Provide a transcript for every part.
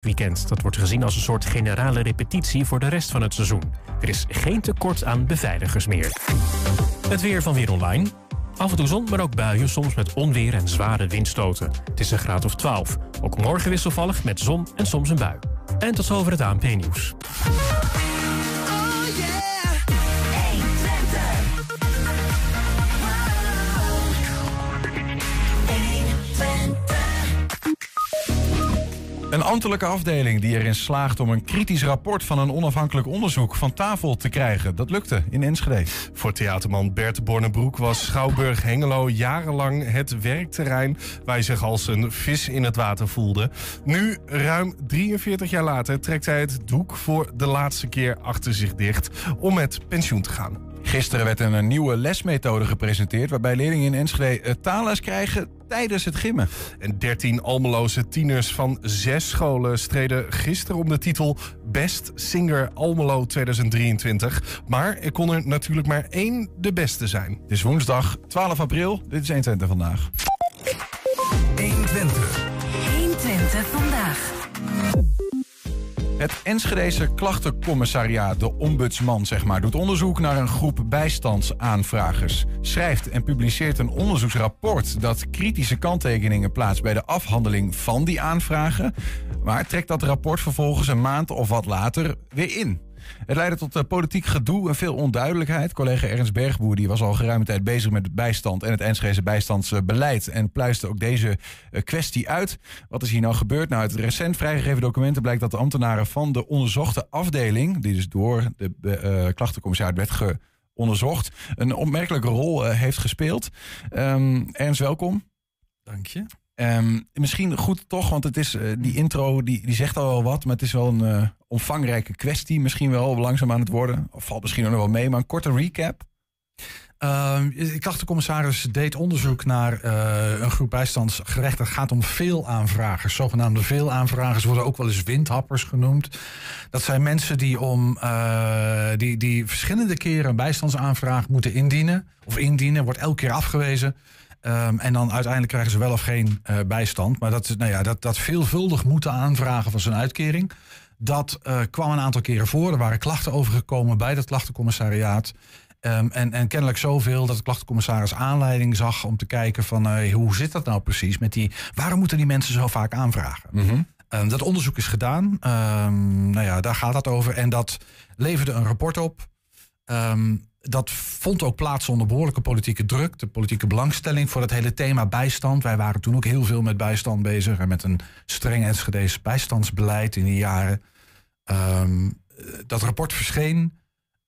weekend. Dat wordt gezien als een soort generale repetitie voor de rest van het seizoen. Er is geen tekort aan beveiligers meer. Het weer van Weer Online. Af en toe zon, maar ook buien, soms met onweer en zware windstoten. Het is een graad of 12. Ook morgen wisselvallig met zon en soms een bui. En tot zover het ANP-nieuws. Een ambtelijke afdeling die erin slaagt om een kritisch rapport van een onafhankelijk onderzoek van tafel te krijgen. Dat lukte in Enschede. Voor theaterman Bert Bornebroek was Schouwburg Hengelo jarenlang het werkterrein waar hij zich als een vis in het water voelde. Nu, ruim 43 jaar later, trekt hij het doek voor de laatste keer achter zich dicht om met pensioen te gaan. Gisteren werd een nieuwe lesmethode gepresenteerd waarbij leerlingen in Enschede taalles krijgen tijdens het gimmen. En 13 Almeloze tieners van zes scholen streden gisteren om de titel Best Singer Almelo 2023. Maar er kon er natuurlijk maar één de beste zijn. Het is woensdag 12 april. Dit is 120 vandaag. 120. Het Enschedese klachtencommissariaat, de ombudsman zeg maar, doet onderzoek naar een groep bijstandsaanvragers. Schrijft en publiceert een onderzoeksrapport dat kritische kanttekeningen plaatst bij de afhandeling van die aanvragen. Maar trekt dat rapport vervolgens een maand of wat later weer in. Het leidde tot uh, politiek gedoe en veel onduidelijkheid. Collega Ernst Bergboer die was al geruime tijd bezig met bijstand en het Enschedese bijstandsbeleid. En pluiste ook deze uh, kwestie uit. Wat is hier nou gebeurd? Nou, uit recent vrijgegeven documenten blijkt dat de ambtenaren van de onderzochte afdeling, die dus door de uh, klachtencommissaris werd onderzocht, een opmerkelijke rol heeft gespeeld. Um, Ernst, welkom. Dank je. Um, misschien goed toch, want het is, uh, die intro die, die zegt al wel wat, maar het is wel een uh, omvangrijke kwestie. Misschien wel langzaam aan het worden. Of valt misschien nog wel mee, maar een korte recap. Uh, ik dacht, de commissaris deed onderzoek naar uh, een groep bijstandsgerechten. Het gaat om veel aanvragers. Zogenaamde veel aanvragers worden ook wel eens windhappers genoemd. Dat zijn mensen die, om, die, die verschillende keren een bijstandsaanvraag moeten indienen. Of indienen, wordt elke keer afgewezen. Um, en dan uiteindelijk krijgen ze wel of geen uh, bijstand. Maar dat, nou ja, dat, dat veelvuldig moeten aanvragen van zijn uitkering. Dat uh, kwam een aantal keren voor. Er waren klachten overgekomen bij dat klachtencommissariaat. Um, en, en kennelijk zoveel dat de klachtencommissaris aanleiding zag om te kijken van uh, hoe zit dat nou precies met die. Waarom moeten die mensen zo vaak aanvragen? Mm -hmm. um, dat onderzoek is gedaan. Um, nou ja, daar gaat het over. En dat leverde een rapport op. Dat vond ook plaats onder behoorlijke politieke druk, de politieke belangstelling voor het hele thema bijstand. Wij waren toen ook heel veel met bijstand bezig en met een streng Enschede's bijstandsbeleid in die jaren. Um, dat rapport verscheen,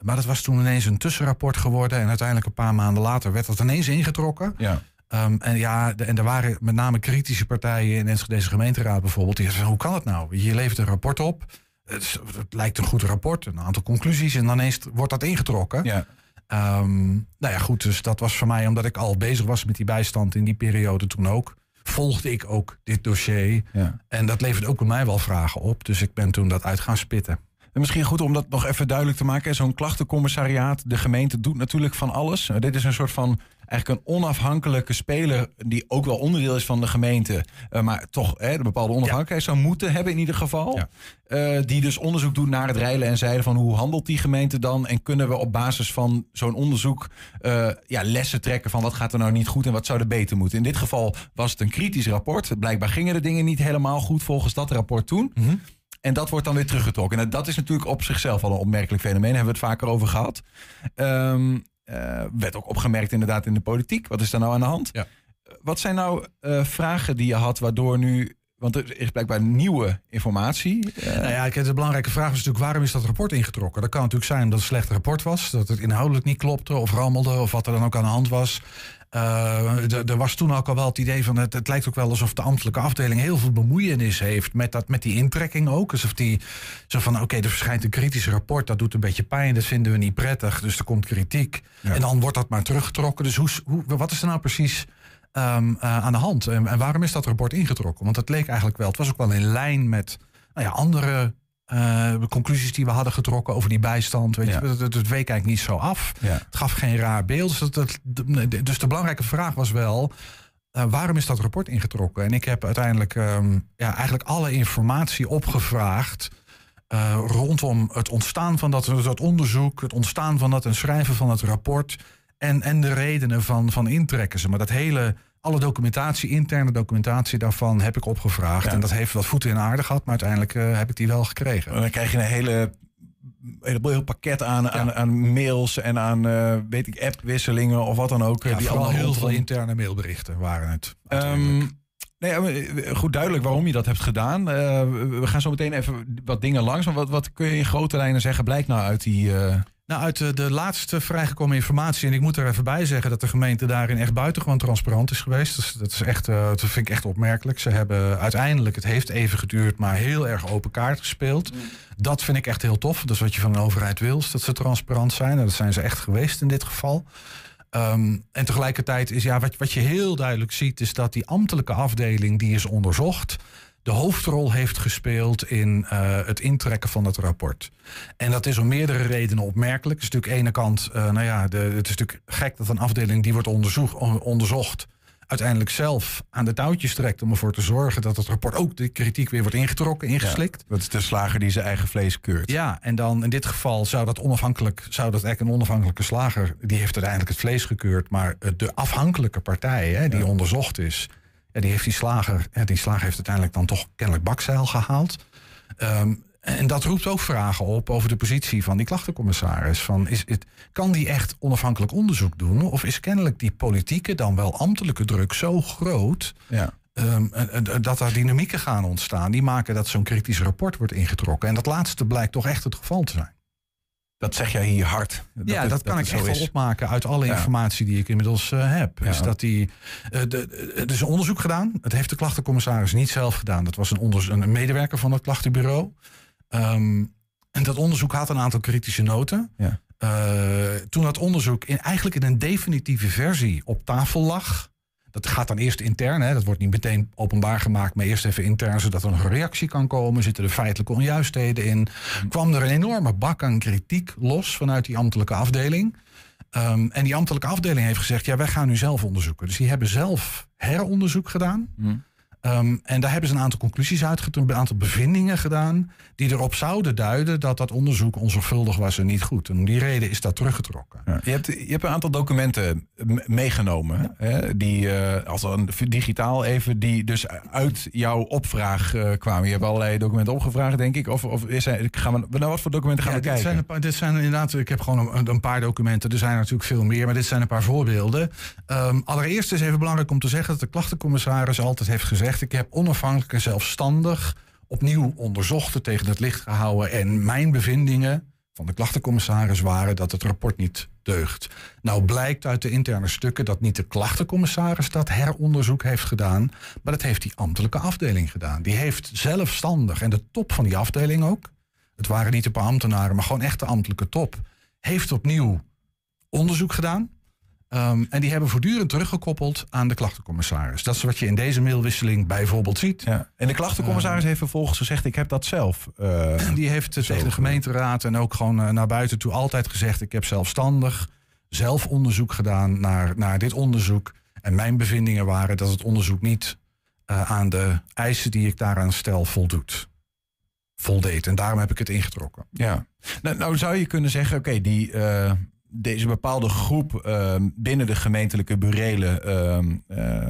maar dat was toen ineens een tussenrapport geworden en uiteindelijk een paar maanden later werd dat ineens ingetrokken. Ja. Um, en ja, de, en er waren met name kritische partijen in de Enschedeze gemeenteraad bijvoorbeeld. Die zeiden, hoe kan het nou? Je levert een rapport op, het, het, lijkt een goed rapport, een aantal conclusies en dan ineens wordt dat ingetrokken. Ja. Um, nou ja, goed, dus dat was voor mij, omdat ik al bezig was met die bijstand in die periode toen ook, volgde ik ook dit dossier. Ja. En dat leverde ook bij mij wel vragen op. Dus ik ben toen dat uit gaan spitten. En misschien goed om dat nog even duidelijk te maken. Zo'n klachtencommissariaat, de gemeente doet natuurlijk van alles. Uh, dit is een soort van eigenlijk een onafhankelijke speler die ook wel onderdeel is van de gemeente, uh, maar toch hè, een bepaalde onafhankelijkheid zou moeten hebben in ieder geval. Uh, die dus onderzoek doet naar het reilen en zeilen van hoe handelt die gemeente dan en kunnen we op basis van zo'n onderzoek uh, ja, lessen trekken van wat gaat er nou niet goed en wat zou er beter moeten. In dit geval was het een kritisch rapport. Blijkbaar gingen de dingen niet helemaal goed volgens dat rapport toen. Mm -hmm. En dat wordt dan weer teruggetrokken. En dat is natuurlijk op zichzelf al een opmerkelijk fenomeen. Daar hebben we het vaker over gehad. Um, uh, werd ook opgemerkt inderdaad in de politiek. Wat is daar nou aan de hand? Ja. Wat zijn nou uh, vragen die je had waardoor nu... Want er is blijkbaar nieuwe informatie. Uh... Nou ja, de belangrijke vraag is natuurlijk... waarom is dat rapport ingetrokken? Dat kan natuurlijk zijn dat het een slecht rapport was. Dat het inhoudelijk niet klopte of rammelde... of wat er dan ook aan de hand was. Uh, er was toen ook al wel het idee van... Het, het lijkt ook wel alsof de ambtelijke afdeling... heel veel bemoeienis heeft met, dat, met die intrekking ook. Alsof die zo van... oké, okay, er verschijnt een kritisch rapport... dat doet een beetje pijn, dat vinden we niet prettig... dus er komt kritiek. Ja. En dan wordt dat maar teruggetrokken. Dus hoe, hoe, wat is er nou precies... Um, uh, aan de hand? En, en, waarom is dat rapport ingetrokken? Want het leek eigenlijk wel... het was ook wel in lijn met nou ja, andere... Uh, de conclusies die we hadden getrokken over die bijstand. Weet Ja. je, het, het, het week eigenlijk niet zo af. Ja. Het gaf geen raar beeld. Dus, dat, dus de belangrijke vraag was wel... Uh, waarom is dat rapport ingetrokken? En ik heb uiteindelijk ehm, ja, eigenlijk alle informatie opgevraagd. Uh, rondom het ontstaan van dat, dat onderzoek, het ontstaan van dat en schrijven van het rapport. En, en de redenen van, van intrekken. Ze. Maar dat hele, alle documentatie, interne documentatie daarvan heb ik opgevraagd. En dat heeft wat voeten in aarde gehad, maar uiteindelijk uh, heb ik die wel gekregen. En dan krijg je een hele een heel pakket aan, aan, aan mails en aan uh, weet ik, appwisselingen of wat dan ook. Ja, die allemaal heel veel interne mailberichten waren het. Um, nee, goed duidelijk waarom je dat hebt gedaan. Uh, we gaan zo meteen even wat dingen langs. Maar wat, wat kun je in grote lijnen zeggen? Blijkt nou uit die. Uh... Nou, uit de, de, laatste vrijgekomen informatie, en ik moet er even bij zeggen dat de gemeente daarin echt buitengewoon transparant is geweest. Dus dat, is echt, uh, dat vind ik echt opmerkelijk. Ze hebben uiteindelijk, het heeft even geduurd, maar heel erg open kaart gespeeld. Mm. Dat vind ik echt heel tof. Dat is wat je van een overheid wil, dat ze transparant zijn. En dat zijn ze echt geweest in dit geval. Um, en tegelijkertijd is ja, wat, wat je heel duidelijk ziet, is dat die ambtelijke afdeling die is onderzocht de hoofdrol heeft gespeeld in uh, het intrekken van het rapport. En dat is om meerdere redenen opmerkelijk. Het is natuurlijk aan de ene kant, uh, nou ja, de, het is natuurlijk gek dat een afdeling die wordt onderzoek, onderzocht, uiteindelijk zelf aan de touwtjes trekt om ervoor te zorgen dat het rapport ook de kritiek weer wordt ingetrokken, ingeslikt. dat is de slager die zijn eigen vlees keurt. Ja, en dan in dit geval zou dat onafhankelijk, zou dat eigenlijk een onafhankelijke slager, die heeft uiteindelijk het vlees gekeurd, maar de afhankelijke partij hè, die onderzocht is, ja, die heeft die slager, ja, die slager heeft uiteindelijk dan toch kennelijk bakzeil gehaald. Um, en dat roept ook vragen op over de positie van die klachtencommissaris. Van is het, kan die echt onafhankelijk onderzoek doen? Of is kennelijk die politieke, dan wel ambtelijke druk zo groot... Ja. Um, dat er dynamieken gaan ontstaan die maken dat zo'n kritisch rapport wordt ingetrokken. En dat laatste blijkt toch echt het geval te zijn. Dat zeg jij hier hard. Dat ja, dat kan ik echt wel opmaken uit alle informatie die ik inmiddels uh, heb. Ja. Is dat die, uh, de, er is een onderzoek gedaan. Het heeft de klachtencommissaris niet zelf gedaan. Dat was een, een medewerker van het klachtenbureau. Um, en dat onderzoek had een aantal kritische noten. Ja. Uh, toen dat onderzoek in, eigenlijk in een definitieve versie op tafel lag. Dat gaat dan eerst intern, hè, dat wordt niet meteen openbaar gemaakt, maar eerst even intern, zodat er een reactie kan komen. Zitten er feitelijke onjuistheden in? Kwam er een enorme bak aan kritiek los vanuit die ambtelijke afdeling. Um, en die ambtelijke afdeling heeft gezegd: ja, wij gaan nu zelf onderzoeken. Dus die hebben zelf heronderzoek gedaan. Mm. Um, en daar hebben ze een aantal conclusies uitgetrokken, een aantal bevindingen gedaan. die erop zouden duiden dat dat onderzoek onzorgvuldig was en niet goed. En om die reden is dat teruggetrokken. Ja. Je, hebt, je hebt een aantal documenten meegenomen. Hè, die, uh, als een digitaal even, die dus uit jouw opvraag uh, kwamen. Je hebt allerlei documenten opgevraagd, denk ik. Of, of is gaan we, nou, wat voor documenten gaan we dit kijken? Zijn dit zijn inderdaad, ik heb gewoon een, een, paar documenten. Er zijn natuurlijk veel meer, maar dit zijn een paar voorbeelden. Um, allereerst is even belangrijk om te zeggen dat de klachtencommissaris altijd heeft gezegd ik heb onafhankelijk en zelfstandig opnieuw onderzocht, tegen het licht gehouden. En mijn bevindingen van de klachtencommissaris waren dat het rapport niet deugt. Nou blijkt uit de interne stukken dat niet de klachtencommissaris dat heronderzoek heeft gedaan, maar dat heeft die ambtelijke afdeling gedaan. Die heeft zelfstandig, en de top van die afdeling ook, het waren niet een paar ambtenaren, maar gewoon echt de ambtelijke top, heeft opnieuw onderzoek gedaan. Um, en die hebben voortdurend teruggekoppeld aan de klachtencommissaris. Dat is wat je in deze mailwisseling bijvoorbeeld ziet. Ja. En de klachtencommissaris um, heeft vervolgens gezegd: Ik heb dat zelf. Uh, die heeft zo. tegen de gemeenteraad en ook gewoon uh, naar buiten toe altijd gezegd: Ik heb zelfstandig zelf onderzoek gedaan naar, naar dit onderzoek. En mijn bevindingen waren dat het onderzoek niet aan de eisen die ik daaraan stel voldoet. Voldeed. En daarom heb ik het ingetrokken. Ja. Nou, nou zou je kunnen zeggen: Oké, okay, die deze bepaalde groep uh, binnen de gemeentelijke burelen, uh, uh,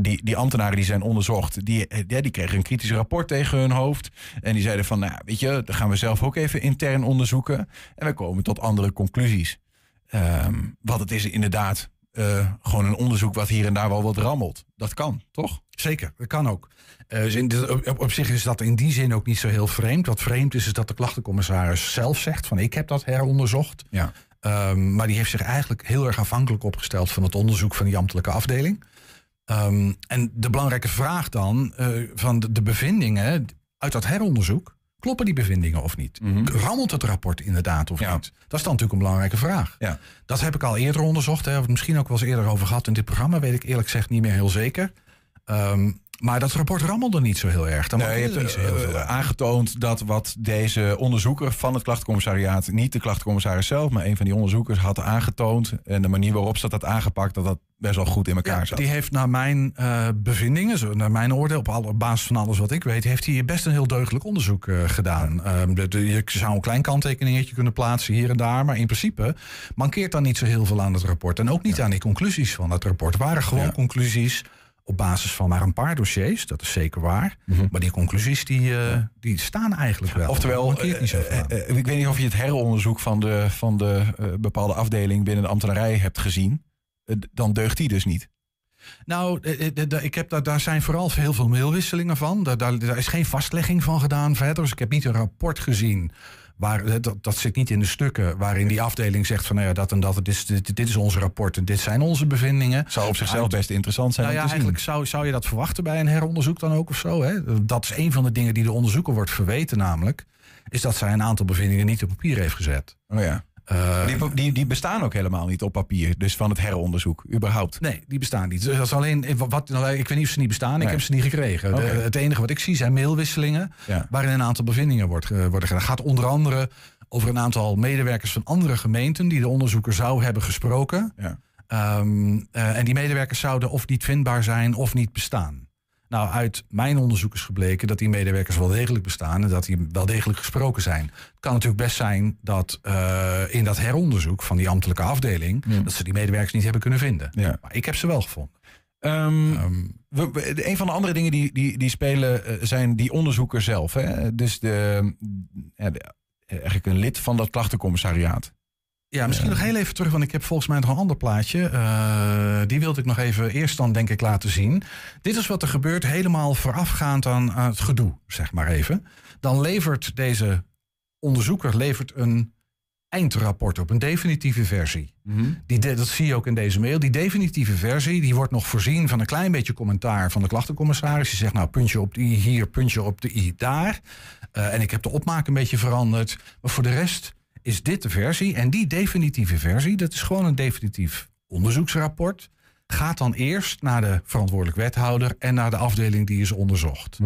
die, die ambtenaren die zijn onderzocht, die, die kregen een kritisch rapport tegen hun hoofd. En die zeiden van, nou weet je, dat gaan we zelf ook even intern onderzoeken. En we komen tot andere conclusies. Ehm, wat het is inderdaad uh, gewoon een onderzoek wat hier en daar wel wat rammelt. Dat kan, toch? Zeker, dat kan ook. Uh, dus in op, op, zich is dat in die zin ook niet zo heel vreemd. Wat vreemd is, is dat de klachtencommissaris zelf zegt van ik heb dat heronderzocht. Ja. Um, maar die heeft zich eigenlijk heel erg afhankelijk opgesteld van het onderzoek van die ambtelijke afdeling. Um, en de belangrijke vraag dan uh, van de, de, bevindingen uit dat heronderzoek. Kloppen die bevindingen of niet? Mm -hmm. Rammelt het rapport inderdaad of ja. niet? Dat is dan natuurlijk een belangrijke vraag. Ja. Dat heb ik al eerder onderzocht. We het misschien ook wel eens eerder over gehad in dit programma. Weet ik eerlijk gezegd niet meer heel zeker. Ehm, maar dat rapport rammelde niet zo heel erg. Nee, je hebt niet zo heel veel eh, aan. aangetoond dat wat deze onderzoeker van het klachtencommissariaat, niet de klachtencommissaris zelf, maar een van die onderzoekers had aangetoond. En de manier waarop ze dat had aangepakt, dat dat best wel goed in elkaar Ja, zat. die heeft naar mijn eh, bevindingen, zo, naar mijn oordeel, op, alle, op basis van alles wat ik weet, heeft hij best een heel deugdelijk onderzoek eh, gedaan. Ehm, de, de- je zou een klein kanttekeningetje kunnen plaatsen hier en daar, maar in principe mankeert dan niet zo heel veel aan het rapport. En ook niet aan die conclusies van het rapport. Het waren gewoon conclusies op basis van maar een paar dossiers, dat is zeker waar. Maar die conclusies die, eh, die staan eigenlijk wel. Mhm. Oftewel, niet eh, eh, ik weet niet of je het heronderzoek van de, van de bepaalde afdeling binnen de ambtenarij hebt gezien. Dan deugt die dus niet. Nou, ik heb daar, daar zijn vooral heel veel mailwisselingen van. Daar, daar, daar is geen vastlegging van gedaan verder. Dus ik heb niet een rapport gezien. Waar, eh, dat, dat zit niet in de stukken waarin die afdeling zegt van nou ja, dat en dat, dit is, dit, dit is ons rapport en dit zijn onze bevindingen. Zou op zichzelf best interessant zijn Nou ja, zien. eigenlijk zou, zou je dat verwachten bij een heronderzoek dan ook of zo. Hè? Dat is een van de dingen die de onderzoeker wordt verweten namelijk. Is dat zij een aantal bevindingen niet op papier heeft gezet. Oh ja. Eh, Die, die, die bestaan ook helemaal niet op papier, dus van het heronderzoek, überhaupt. Nee, die bestaan niet. Dus dat is alleen, eh, wat, nou, ik weet niet of ze niet bestaan, ik heb ze niet gekregen. De- het enige wat ik zie zijn mailwisselingen Ja. waarin een aantal bevindingen wordt, worden gedaan. Het gaat onder andere over een aantal medewerkers van andere gemeenten die de onderzoeker zou hebben gesproken. Ja. Ehm, eh, en die medewerkers zouden of niet vindbaar zijn of niet bestaan. Nou, uit mijn onderzoek is gebleken dat die medewerkers wel degelijk bestaan en dat die wel degelijk gesproken zijn. Het kan natuurlijk best zijn dat eh, in dat heronderzoek van die ambtelijke afdeling, dat ze die medewerkers niet hebben kunnen vinden. Ja. Maar ik heb ze wel gevonden. Ehm, we- we- een van de andere dingen die, die, die spelen eh, zijn die onderzoeker zelf. Hè? Dus de, ja, de- eigenlijk een lid van dat klachtencommissariaat. Ja, misschien nog heel even terug, want ik heb volgens mij nog een ander plaatje. Eh, die wilde ik nog even eerst dan denk ik laten zien. Dit is wat er gebeurt helemaal voorafgaand aan, aan het gedoe, zeg maar even. Dan levert deze onderzoeker levert een eindrapport op, een definitieve versie. Die, de- dat zie je ook in deze mail. Die definitieve versie die wordt nog voorzien van een klein beetje commentaar van de klachtencommissaris. Die zegt nou puntje op de i hier, puntje op de i daar. Eh, en ik heb de opmaak een beetje veranderd. Maar voor de rest is dit de versie. En die definitieve versie, dat is gewoon een definitief onderzoeksrapport. Gaat dan eerst naar de verantwoordelijk wethouder en naar de afdeling die is onderzocht.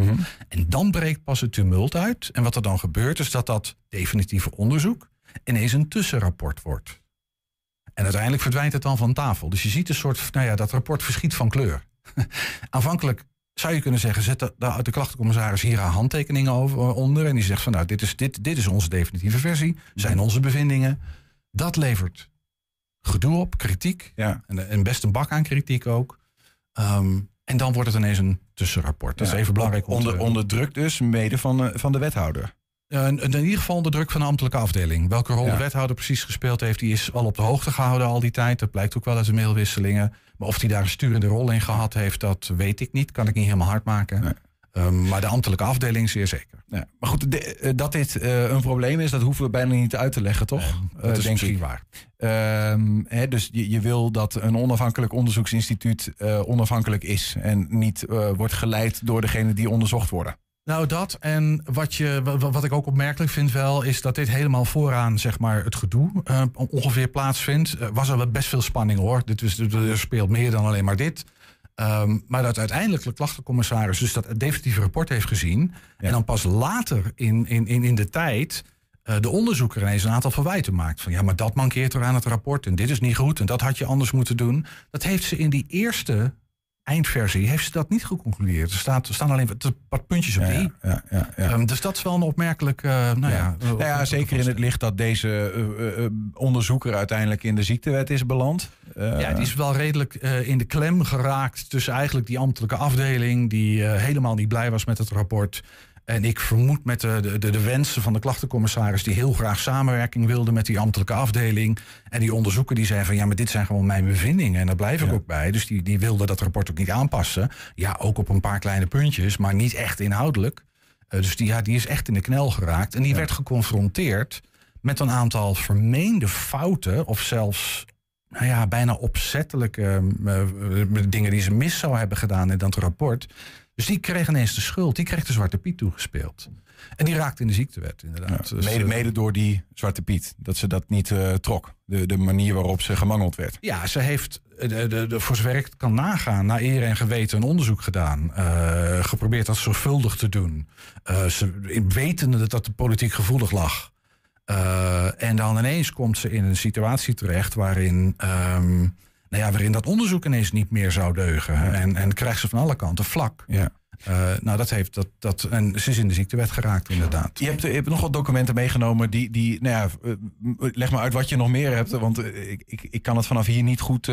En dan breekt pas het tumult uit. En wat er dan gebeurt is dat dat definitieve onderzoek ineens een tussenrapport wordt. En uiteindelijk verdwijnt het dan van tafel. Dus je ziet een soort, nou ja, dat rapport verschiet van kleur. Aanvankelijk zou je kunnen zeggen, zet de, de, de klachtencommissaris hier haar handtekeningen over, eh, onder. En die zegt van, nou, dit is, dit, dit is onze definitieve versie. Zijn onze bevindingen. Dat levert gedoe op, kritiek. Ja. En, en best een bak aan kritiek ook. Ehm, en dan wordt het ineens een tussenrapport. Dat is even belangrijk Onder, onder druk dus, mede van, van de wethouder. Eh, in in ieder geval onder druk van de ambtelijke afdeling. Welke rol Ja. de wethouder precies gespeeld heeft, die is al op de hoogte gehouden al die tijd. Dat blijkt ook wel uit de mailwisselingen. Maar of hij daar een sturende rol in gehad heeft, dat weet ik niet. Kan ik niet helemaal hard maken. Nee. Ehm, maar de ambtelijke afdeling zeer zeker. Ja. Maar goed, de- eh, dat dit eh, een probleem is, dat hoeven we bijna niet uit te leggen, toch? Dat is denk ik. waar. Ehm, hè, dus je, je wil dat een onafhankelijk onderzoeksinstituut onafhankelijk is. En niet wordt geleid door degene die onderzocht worden. Nou, dat. En wat, je, wa- wa- wat ik ook opmerkelijk vind wel, is dat dit helemaal vooraan zeg maar, het gedoe eh, ongeveer plaatsvindt. Er was er wel best veel spanning hoor. Dit er speelt meer dan alleen maar dit. Ehm, maar dat uiteindelijk de klachtencommissaris dus dat definitieve rapport heeft gezien. En dan pas later in, in, in, in de tijd eh, de onderzoeker ineens een aantal verwijten maakt. Van ja, maar dat mankeert er aan het rapport en dit is niet goed en dat had je anders moeten doen. Dat heeft ze in die eerste eindversie, heeft ze dat niet geconcludeerd. Er, staat, er staan alleen wat, puntjes op Ja, i. ja, ja. Ehm, dus dat is wel een opmerkelijk, eh, nou ja. Nou ja, zeker in het licht dat deze eh, eh, onderzoeker uiteindelijk in de ziektewet is beland. Ja, die is wel redelijk in de klem geraakt tussen eigenlijk die ambtelijke afdeling... die helemaal niet blij was met het rapport... En ik vermoed met de, de, de wensen van de klachtencommissaris... die heel graag samenwerking wilde met die ambtelijke afdeling. En die onderzoeker die zei van... ja, maar dit zijn gewoon mijn bevindingen en daar blijf ik ook bij. Dus die, die wilde dat rapport ook niet aanpassen. Ja, ook op een paar kleine puntjes, maar niet echt inhoudelijk. Eh, dus die, ja, die is echt in de knel geraakt. En die werd geconfronteerd met een aantal vermeende fouten... of zelfs nou ja, bijna opzettelijke eh, eh, dingen die ze mis zou hebben gedaan in dat rapport. Dus die kreeg ineens de schuld. Die kreeg de Zwarte Piet toegespeeld. En die raakte in de ziektewet, inderdaad. Ja, Dus, mede, eh, mede door die Zwarte Piet. Dat ze dat niet eh, trok. De, de manier waarop ze gemangeld werd. Ja, ze heeft, eh, de, de, de, voor zover ik kan nagaan, naar eer en geweten een onderzoek gedaan. Geprobeerd dat zorgvuldig te doen. Ze, wetende dat de politiek gevoelig lag. En dan ineens komt ze in een situatie terecht waarin, ehm, nou ja, waarin dat onderzoek ineens niet meer zou deugen. En, en krijgt ze van alle kanten vlak. Ja. Eh, nou, dat heeft dat, dat. En ze is in de ziektewet geraakt, inderdaad. Je hebt, je hebt nog wat documenten meegenomen die, die nou ja, eh, leg maar uit wat je nog meer hebt, want eh, ik, ik, ik kan het vanaf hier niet goed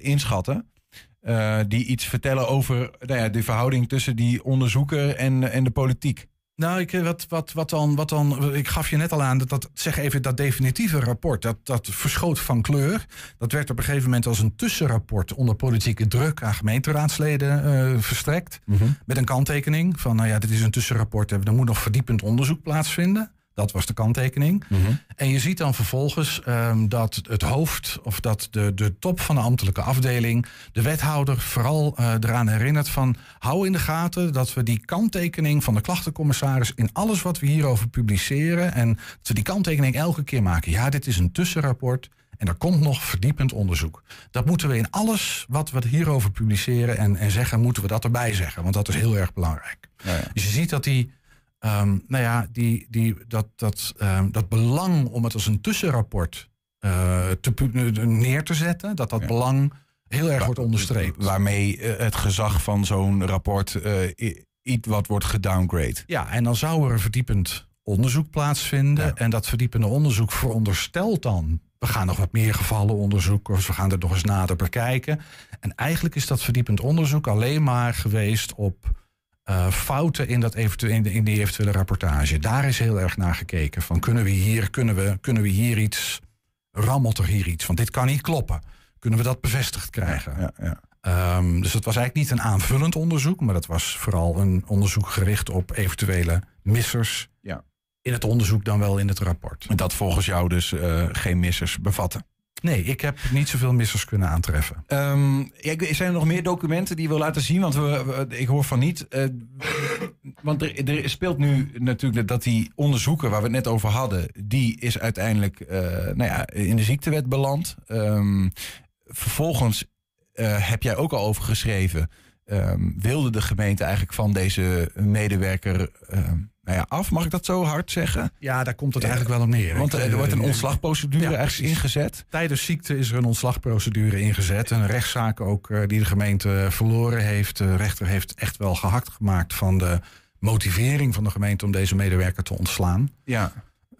inschatten. Die iets vertellen over nou ja, de verhouding tussen die onderzoeker en, en de politiek. Nou, ik, wat, wat, wat, dan, wat dan, ik gaf je net al aan, dat, dat, zeg even dat definitieve rapport, dat, dat verschoot van kleur. Dat werd op een gegeven moment als een tussenrapport onder politieke druk aan gemeenteraadsleden eh, verstrekt. Met een kanttekening van, nou ja, dit is een tussenrapport, er moet nog verdiepend onderzoek plaatsvinden. Dat was de kanttekening. En je ziet dan vervolgens ehm, dat het hoofd of dat de, de top van de ambtelijke afdeling de wethouder vooral eh, eraan herinnert van hou in de gaten dat we die kanttekening van de klachtencommissaris in alles wat we hierover publiceren en dat we die kanttekening elke keer maken. Ja, dit is een tussenrapport. En er komt nog verdiepend onderzoek. Dat moeten we in alles wat we hierover publiceren en, en zeggen, moeten we dat erbij zeggen. Want dat is heel erg belangrijk. Dus je ziet dat die, Ehm, nou ja, die, die, dat, dat, ehm, dat belang om het als een tussenrapport eh, te, pu- neer te zetten, dat dat Ja. belang heel erg wordt onderstreept. Waarmee eh, het gezag van zo'n rapport eh, iets wat wordt gedowngrade. Ja, en dan zou er een verdiepend onderzoek plaatsvinden. Ja. En dat verdiepende onderzoek veronderstelt dan. We gaan nog wat meer gevallen onderzoeken, of we gaan er nog eens nader bekijken. En eigenlijk is dat verdiepend onderzoek alleen maar geweest op eh, fouten in, dat eventu- in, de, in die eventuele rapportage. Daar is heel erg naar gekeken. Van kunnen we hier, kunnen we, kunnen we hier iets, rammelt er hier iets? Want dit kan niet kloppen. Kunnen we dat bevestigd krijgen? Ja, ja. Ehm, dus het was eigenlijk niet een aanvullend onderzoek, maar dat was vooral een onderzoek gericht op eventuele missers. Ja. In het onderzoek dan wel in het rapport. Dat volgens jou dus eh, geen missers bevatten. Nee, ik heb niet zoveel missers kunnen aantreffen. Ehm, ja, zijn er nog meer documenten die je wil laten zien? Want we, ik hoor van niet. eh, want er, er speelt nu natuurlijk dat die onderzoeken waar we het net over hadden, die is uiteindelijk eh, nou ja, in de ziektewet beland. Ehm, vervolgens eh, heb jij ook al over geschreven. ehm, wilde de gemeente eigenlijk van deze medewerker nou ja, af? Mag ik dat zo hard zeggen? Ja, daar komt het Ja, eigenlijk wel op neer. Want Ik, er wordt een eh, ontslagprocedure ja, ergens ingezet. Tijdens ziekte is er een ontslagprocedure ingezet. Een rechtszaak ook eh, die de gemeente verloren heeft. De rechter heeft echt wel gehakt gemaakt van de motivering van de gemeente om deze medewerker te ontslaan. Ja.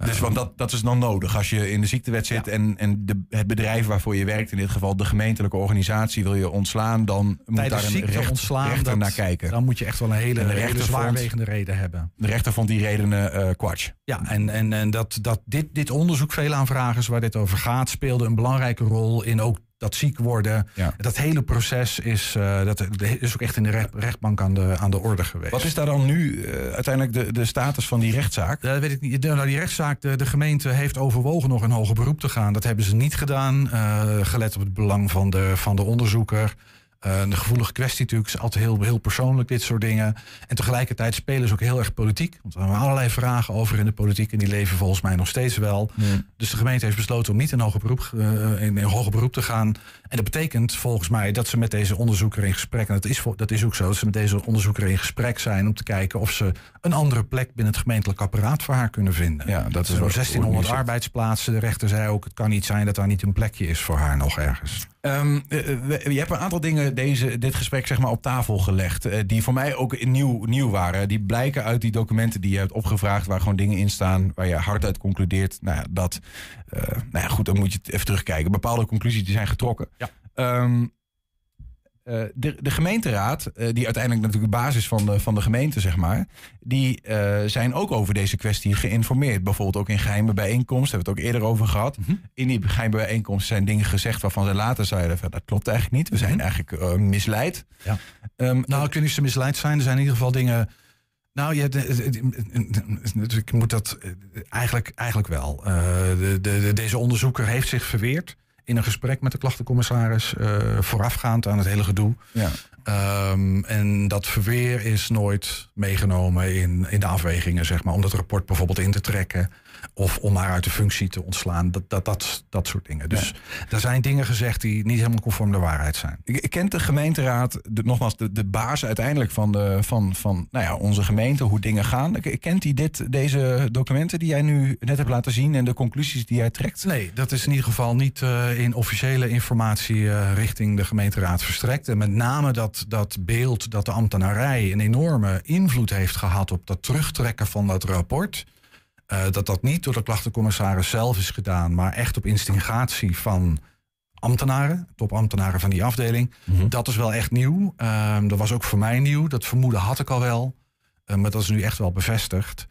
Dus want dat, dat is dan nodig. Als je in de ziektewet zit Ja. en, en de, het bedrijf waarvoor je werkt, in dit geval de gemeentelijke organisatie, wil je ontslaan, dan moet daar een recht- ontslaan, rechter dat- naar kijken. Dan moet je echt wel een hele, rechter vond- zwaarwegende reden hebben. De rechter vond die redenen eh kwatsch. Ja, en, en, en dat, dat dit, dit onderzoek, veel aanvragers waar dit over gaat, speelde een belangrijke rol in ook dat ziek worden. Ja. Dat hele proces is, eh, dat is ook echt in de recht- rechtbank aan de, aan de orde geweest. Wat is daar dan nu eh, uiteindelijk de, de status van die rechtszaak? Dat weet ik niet. De, nou, die rechtszaak, de, de gemeente heeft overwogen nog in hoger beroep te gaan. Dat hebben ze niet gedaan, eh, gelet op het belang van de, van de onderzoeker. Eh, een gevoelige kwestie natuurlijk, is altijd heel, heel persoonlijk, dit soort dingen. En tegelijkertijd spelen ze ook heel erg politiek. Want er hebben allerlei vragen over in de politiek en die leven volgens mij nog steeds wel. Dus de gemeente heeft besloten om niet in hoger beroep, eh, in, in hoger beroep te gaan. En dat betekent volgens mij dat ze met deze onderzoeker in gesprek, en dat is, dat is ook zo, dat ze met deze onderzoeker in gesprek zijn om te kijken of ze een andere plek binnen het gemeentelijk apparaat voor haar kunnen vinden. Ja, dat is Er wat- zijn 1600 wordt nu arbeidsplaatsen. De rechter zei ook, het kan niet zijn dat daar niet een plekje is voor haar nog ergens. Ehm, eh, we- je hebt een aantal dingen deze, dit gesprek zeg maar, op tafel gelegd. eh, die voor mij ook nieuw, nieuw waren. Die blijken uit die documenten die je hebt opgevraagd. Waar gewoon dingen in staan. Waar je hard uit concludeert. Nou ja, dat. eh, nou ja, goed, dan moet je even terugkijken. Bepaalde conclusies die zijn getrokken. Ja. Ehm, eh, de, de gemeenteraad, eh, die uiteindelijk natuurlijk de basis van de, van de gemeente, zeg maar, die eh, zijn ook over deze kwestie geïnformeerd. Bijvoorbeeld ook in geheime bijeenkomsten, hebben we het ook eerder over gehad. In die geheime bijeenkomsten zijn dingen gezegd waarvan ze later zeiden: van, dat klopt eigenlijk niet. We zijn eigenlijk eh, misleid. Ja. Ehm, Nou, of ze misleid zijn. Er zijn in ieder geval dingen. Nou, de- de- ik moet dat eigenlijk, eigenlijk wel. De, de- deze onderzoeker heeft zich verweerd in een gesprek met de klachtencommissaris. eh, voorafgaand aan het hele gedoe. ja. Ehm, en dat verweer is nooit meegenomen in, in de afwegingen, zeg maar. Om dat rapport bijvoorbeeld in te trekken. Of om haar uit de functie te ontslaan. Dat, dat, dat, dat soort dingen. Dus er zijn dingen gezegd die niet helemaal conform de waarheid zijn. Ik kent de gemeenteraad, de, nogmaals, de, de baas uiteindelijk van, de, van, van nou ja, onze gemeente, hoe dingen gaan. Kent hij dit, deze documenten die jij nu net hebt laten zien en de conclusies die jij trekt? Nee, dat is in ieder geval niet uh, in officiële informatie uh, richting de gemeenteraad verstrekt. En met name dat, dat beeld dat de ambtenarij een enorme invloed heeft gehad op dat terugtrekken van dat rapport. Uh, dat dat niet door de klachtencommissaris zelf is gedaan, maar echt op instigatie van ambtenaren, topambtenaren van die afdeling. Mm -hmm. Dat is wel echt nieuw. Uh, dat was ook voor mij nieuw. Dat vermoeden had ik al wel. Uh, maar dat is nu echt wel bevestigd.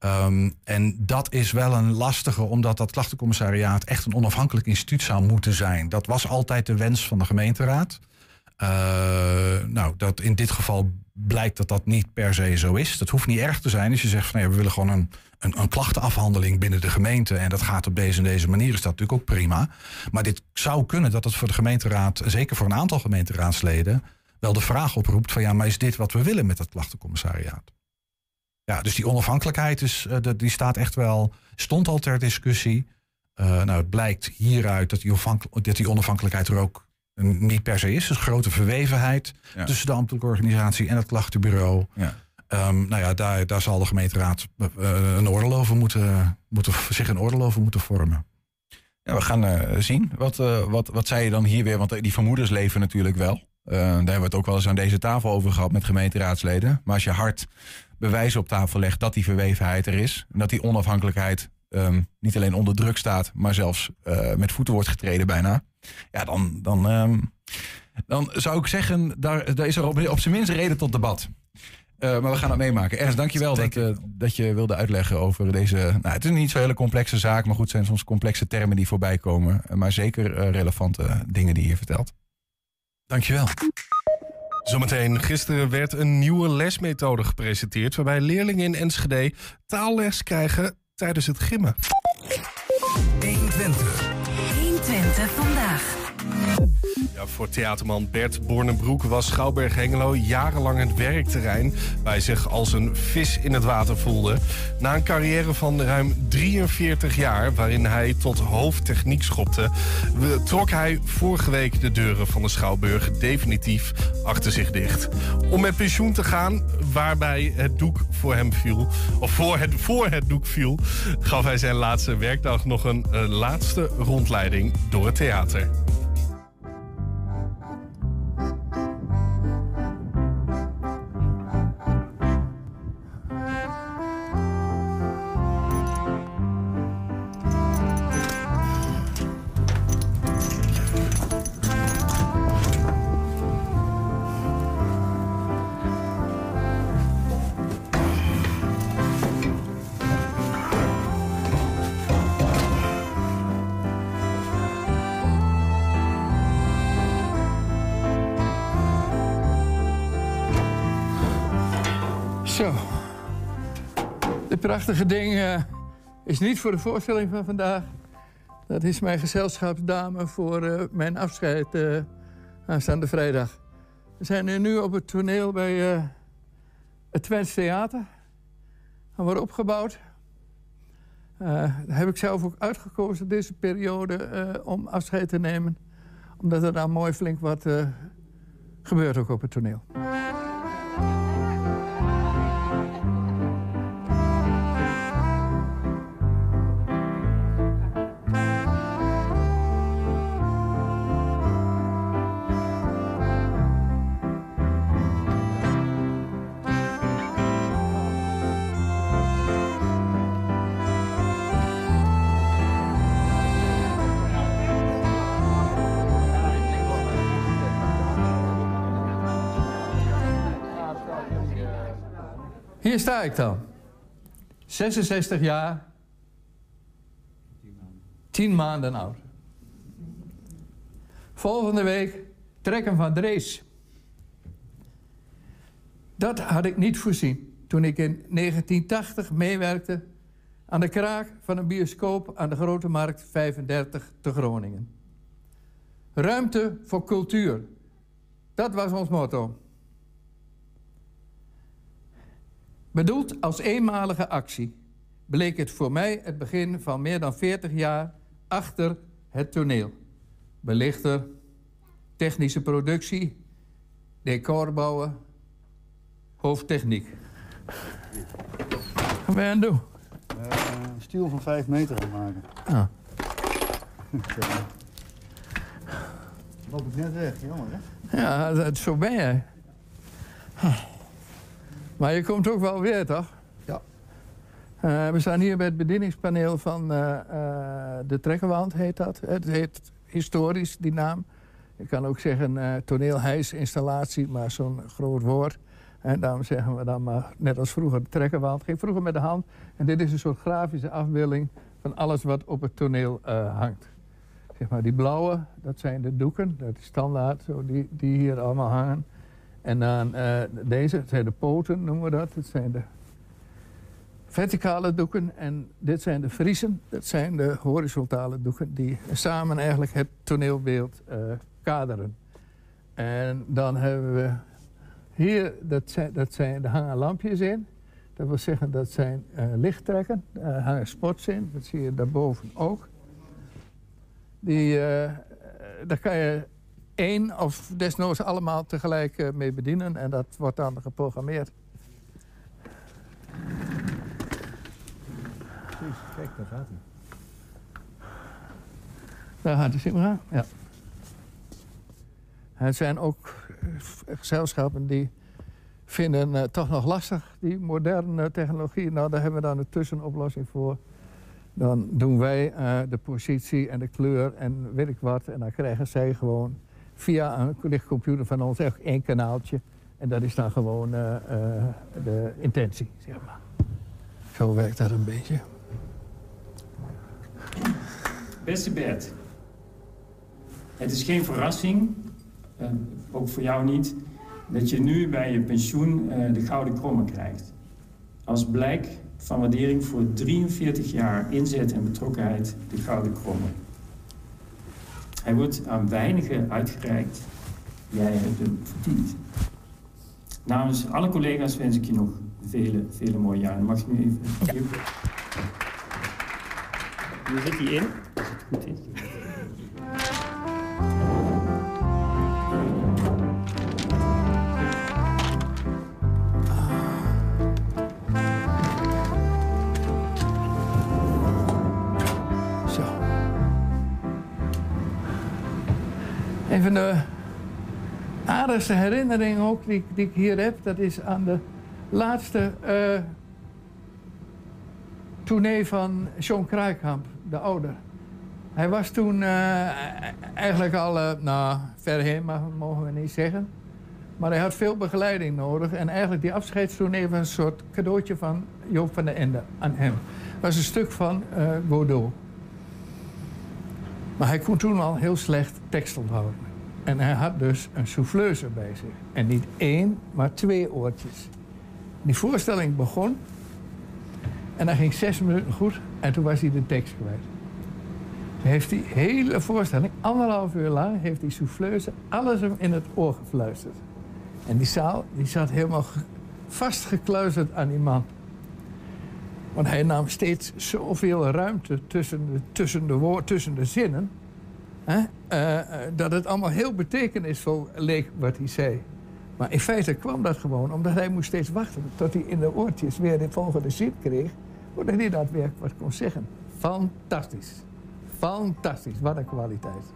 Um, en dat is wel een lastige, omdat dat klachtencommissariaat echt een onafhankelijk instituut zou moeten zijn. Dat was altijd de wens van de gemeenteraad. Uh, nou, dat in dit geval blijkt dat dat niet per se zo is. Dat hoeft niet erg te zijn als je zegt van nee, we willen gewoon een, een, een, klachtenafhandeling binnen de gemeente en dat gaat op deze en deze manier, is dat natuurlijk ook prima. Maar dit zou kunnen dat het voor de gemeenteraad, zeker voor een aantal gemeenteraadsleden, wel de vraag oproept van ja, maar is dit wat we willen met dat klachtencommissariaat? Ja, dus die onafhankelijkheid is, uh, die staat echt wel, stond al ter discussie. Uh, nou, het blijkt hieruit dat die onafhankelijkheid er ook niet per se is. Dus grote verwevenheid ja. tussen de ambtelijke organisatie en het klachtenbureau. Ja. Um, nou ja, daar, daar zal de gemeenteraad uh, een oordeel over moeten, moeten, zich een oordeel over moeten vormen. Ja, we gaan uh, zien. Wat, uh, wat, wat zei je dan hier weer? Want die vermoedens leven natuurlijk wel. daar hebben we het ook wel eens aan deze tafel over gehad met gemeenteraadsleden. Maar als je hard bewijzen op tafel legt dat die verwevenheid er is. En dat die onafhankelijkheid um, niet alleen onder druk staat, maar zelfs met voeten wordt getreden bijna. Ja, dan, dan, um, dan zou ik zeggen, daar, daar is er op, op zijn minst reden tot debat. Uh, maar we gaan het meemaken. Ernst, dankjewel dat, uh, dat je wilde uitleggen over deze... Nou, het is niet zo'n hele complexe zaak, maar goed, het zijn soms complexe termen die voorbij komen. Maar zeker uh, relevante dingen die je vertelt. Dankjewel. Zometeen, gisteren werd een nieuwe lesmethode gepresenteerd... waarbij leerlingen in Enschede taalles krijgen tijdens het gimmen. 120. 120 vandaag. Voor theaterman Bert Bornenbroek was Schouwberg Hengelo jarenlang het werkterrein waar hij zich als een vis in het water voelde. Na een carrière van ruim 43 jaar, waarin hij tot hoofdtechniek schopte, trok hij vorige week de deuren van de Schouwburg definitief achter zich dicht. Om met pensioen te gaan, waarbij het doek voor hem viel, of voor het, voor het doek viel, gaf hij zijn laatste werkdag nog een laatste rondleiding door het theater. Prachtige ding uh, is niet voor de voorstelling van vandaag. Dat is mijn gezelschapsdame voor uh, mijn afscheid uh, aanstaande vrijdag. We zijn nu op het toneel bij het Twents Theater. We worden opgebouwd. daar heb ik zelf ook uitgekozen deze periode om afscheid te nemen. Omdat er daar mooi flink wat gebeurt ook op het toneel. Hier sta ik dan. 66 jaar. 10 maanden oud. Volgende week trekken van Drees. Dat had ik niet voorzien toen ik in 1980 meewerkte aan de kraak van een bioscoop aan de Grote Markt 35 te Groningen. Ruimte voor cultuur. Dat was ons motto. Bedoeld als eenmalige actie bleek het voor mij het begin van meer dan 40 jaar achter het toneel. Belichter, technische productie, decorbouwen, hoofdtechniek. Wat ben je aan het doen? Eh, een stiel van 5 meter aanmaken. Ah. Loop ik net weg, jammer hè? Ja, dat, zo ben jij. Maar je komt ook wel weer, toch? Ja. Eh, we staan hier bij het bedieningspaneel van eh, eh, de Trekkerwand, heet dat. Het heet historisch, die naam. Je kan ook zeggen uh, toneelhuisinstallatie, maar zo'n groot woord. En daarom zeggen we dan maar, net als vroeger, de Trekkerwand. Ging vroeger met de hand. En dit is een soort grafische afbeelding van alles wat op het toneel hangt. Zeg maar, die blauwe, dat zijn de doeken. Dat is standaard, zo, die, die hier allemaal hangen. En dan uh, deze, zijn de poten, noemen we dat. Dat zijn de verticale doeken. En dit zijn de friezen. Dat zijn de horizontale doeken die samen eigenlijk het toneelbeeld uh, kaderen. En dan hebben we hier, dat zijn, dat zijn, er hangen lampjes in. Dat wil zeggen, dat zijn uh, lichttrekken. Daar hangen spots in. Dat zie je daarboven ook. Die, daar kan je één of desnoods allemaal tegelijk uh, mee bedienen. En dat wordt dan geprogrammeerd. Kijk, daar gaat hij. Daar gaat zie maar. Ja. Het zijn ook gezelschappen die vinden uh, toch nog lastig die moderne technologie. Nou, daar hebben we dan een tussenoplossing voor. Dan doen wij uh, de positie en de kleur en weet ik wat. En dan krijgen zij gewoon via een lichtcomputer van ons echt één kanaaltje. En dat is dan gewoon uh, uh, de intentie, zeg maar. Zo werkt dat een beetje. Beste Bert, het is geen verrassing, uh, ook voor jou niet, dat je nu bij je pensioen de Gouden Kromme krijgt. Als blijk van waardering voor 43 jaar inzet en betrokkenheid de Gouden Kromme. Hij wordt aan weinigen uitgereikt. Jij hebt hem verdiend. Namens alle collega's wens ik je nog vele, vele mooie jaren. Mag ik nu even... Ja. Hier zit hij in, als het goed is. Van de aardigste herinneringen ook die, ik hier heb, dat is aan de laatste uh, tournee van John Kruikamp, de ouder. Hij was toen uh, eigenlijk al, uh, nou, ver heen, maar mogen we niet zeggen. Maar hij had veel begeleiding nodig. En eigenlijk die afscheidstournee was een soort cadeautje van Joop van der Ende aan hem. Het was een stuk van Godot. Maar hij kon toen al heel slecht tekst onthouden. En hij had dus een souffleuse bij zich. En niet één, maar twee oortjes. Die voorstelling begon. En dan ging zes minuten goed. En toen was hij de tekst kwijt. Toen heeft die hele voorstelling, anderhalf uur lang, heeft die souffleuse alles hem in het oor gefluisterd. En die zaal die zat helemaal vastgekluisterd aan die man. Want hij nam steeds zoveel ruimte tussen de, tussen de, woord, tussen de zinnen. Hè, uh, dat het allemaal heel betekenisvol leek wat hij zei. Maar in feite kwam dat gewoon omdat hij moest steeds wachten tot hij in de oortjes weer de volgende zin kreeg, voordat hij daadwerkelijk wat kon zeggen. Fantastisch. Fantastisch. Wat een kwaliteit.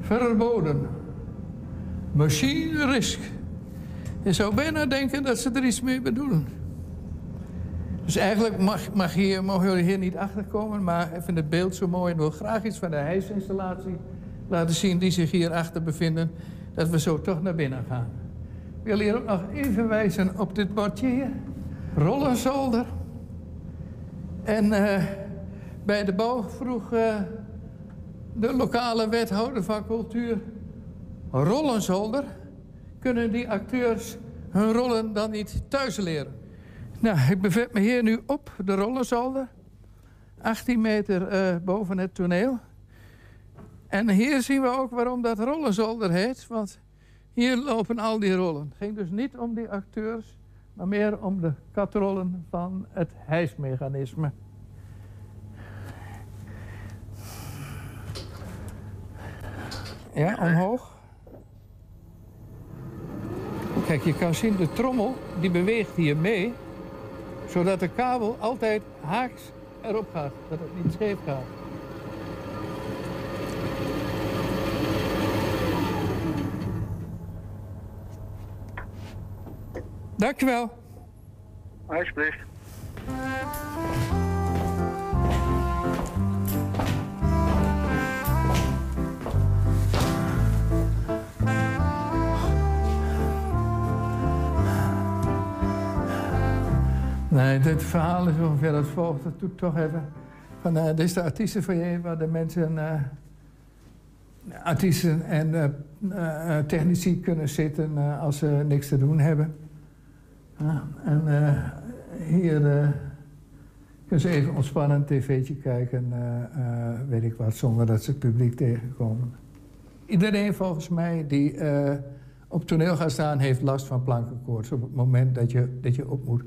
Verboden. Machine risk. Je zou bijna denken dat ze er iets mee bedoelen. Dus eigenlijk mag, mag hier, mogen jullie hier niet achterkomen, maar ik vind het beeld zo mooi en wil graag iets van de hijsinstallatie laten zien die zich hier achter bevinden, dat we zo toch naar binnen gaan. Ik wil hier ook nog even wijzen op dit bordje hier. Rollenzolder. En eh, bij de bouw vroeg eh, de lokale wethouder van cultuur... Rollenzolder, kunnen die acteurs hun rollen dan niet thuis leren? Nou, ik bevind me hier nu op de Rollenzolder. 18 meter eh, boven het toneel. En hier zien we ook waarom dat Rollenzolder heet. Want hier lopen al die rollen. Het ging dus niet om die acteurs, maar meer om de katrollen van het hijsmechanisme. Ja, omhoog. Kijk, je kan zien de trommel, die beweegt hier mee. Zodat de kabel altijd haaks erop gaat. Dat het niet scheef gaat. Dankjewel. Alsjeblieft. Nee, dit verhaal is ongeveer als volgt. Dat doet toch even. Van, uh, dit is de artiestenfoyer waar de mensen, uh, artiesten en uh, technici kunnen zitten als ze niks te doen hebben. en hier kunnen ze even ontspannen een tv'tje kijken, weet ik wat, zonder dat ze het publiek tegenkomen. Iedereen volgens mij die op toneel gaat staan, heeft last van plankenkoorts op het moment dat je, dat je op moet.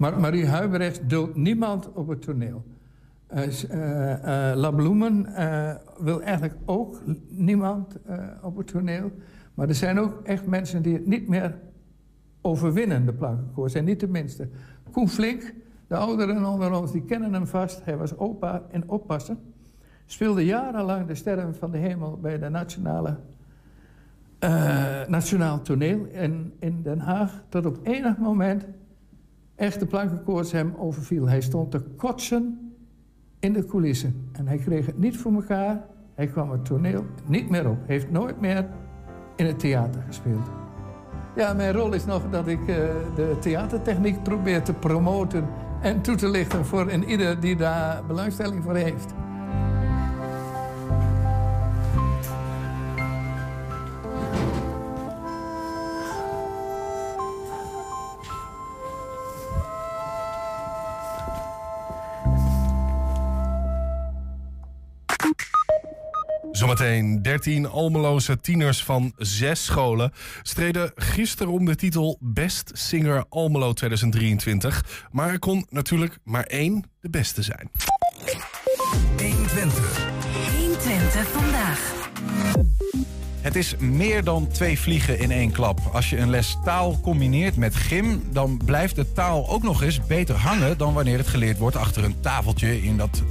Maar Marie Huibrecht duldt niemand op het toneel. Uh, uh, uh, La Bloemen wil eigenlijk ook niemand op het toneel. Maar er zijn ook echt mensen die het niet meer overwinnen, de plankenkoorts. En niet de minste. Koen Flink, de ouderen onder ons, die kennen hem vast. Hij was opa en oppasser. Speelde jarenlang de sterren van de hemel bij de nationale, Nationaal Toneel in, in Den Haag. Tot op enig moment echt de plankenkoorts hem overviel. Hij stond te kotsen in de coulissen. En hij kreeg het niet voor elkaar. Hij kwam het toneel niet meer op. Heeft nooit meer in het theater gespeeld. Ja, mijn rol is nog dat ik uh, de theatertechniek probeer te promoten... en toe te lichten voor een ieder die daar belangstelling voor heeft. Zometeen 13 Almeloze tieners van zes scholen streden gisteren om de titel Best Singer Almelo 2023. Maar er kon natuurlijk maar één de beste zijn. 120. 120 vandaag. Het is meer dan twee vliegen in één klap. Als je een les taal combineert met gym, dan blijft de taal ook nog eens beter hangen dan wanneer het geleerd wordt achter een tafeltje in dat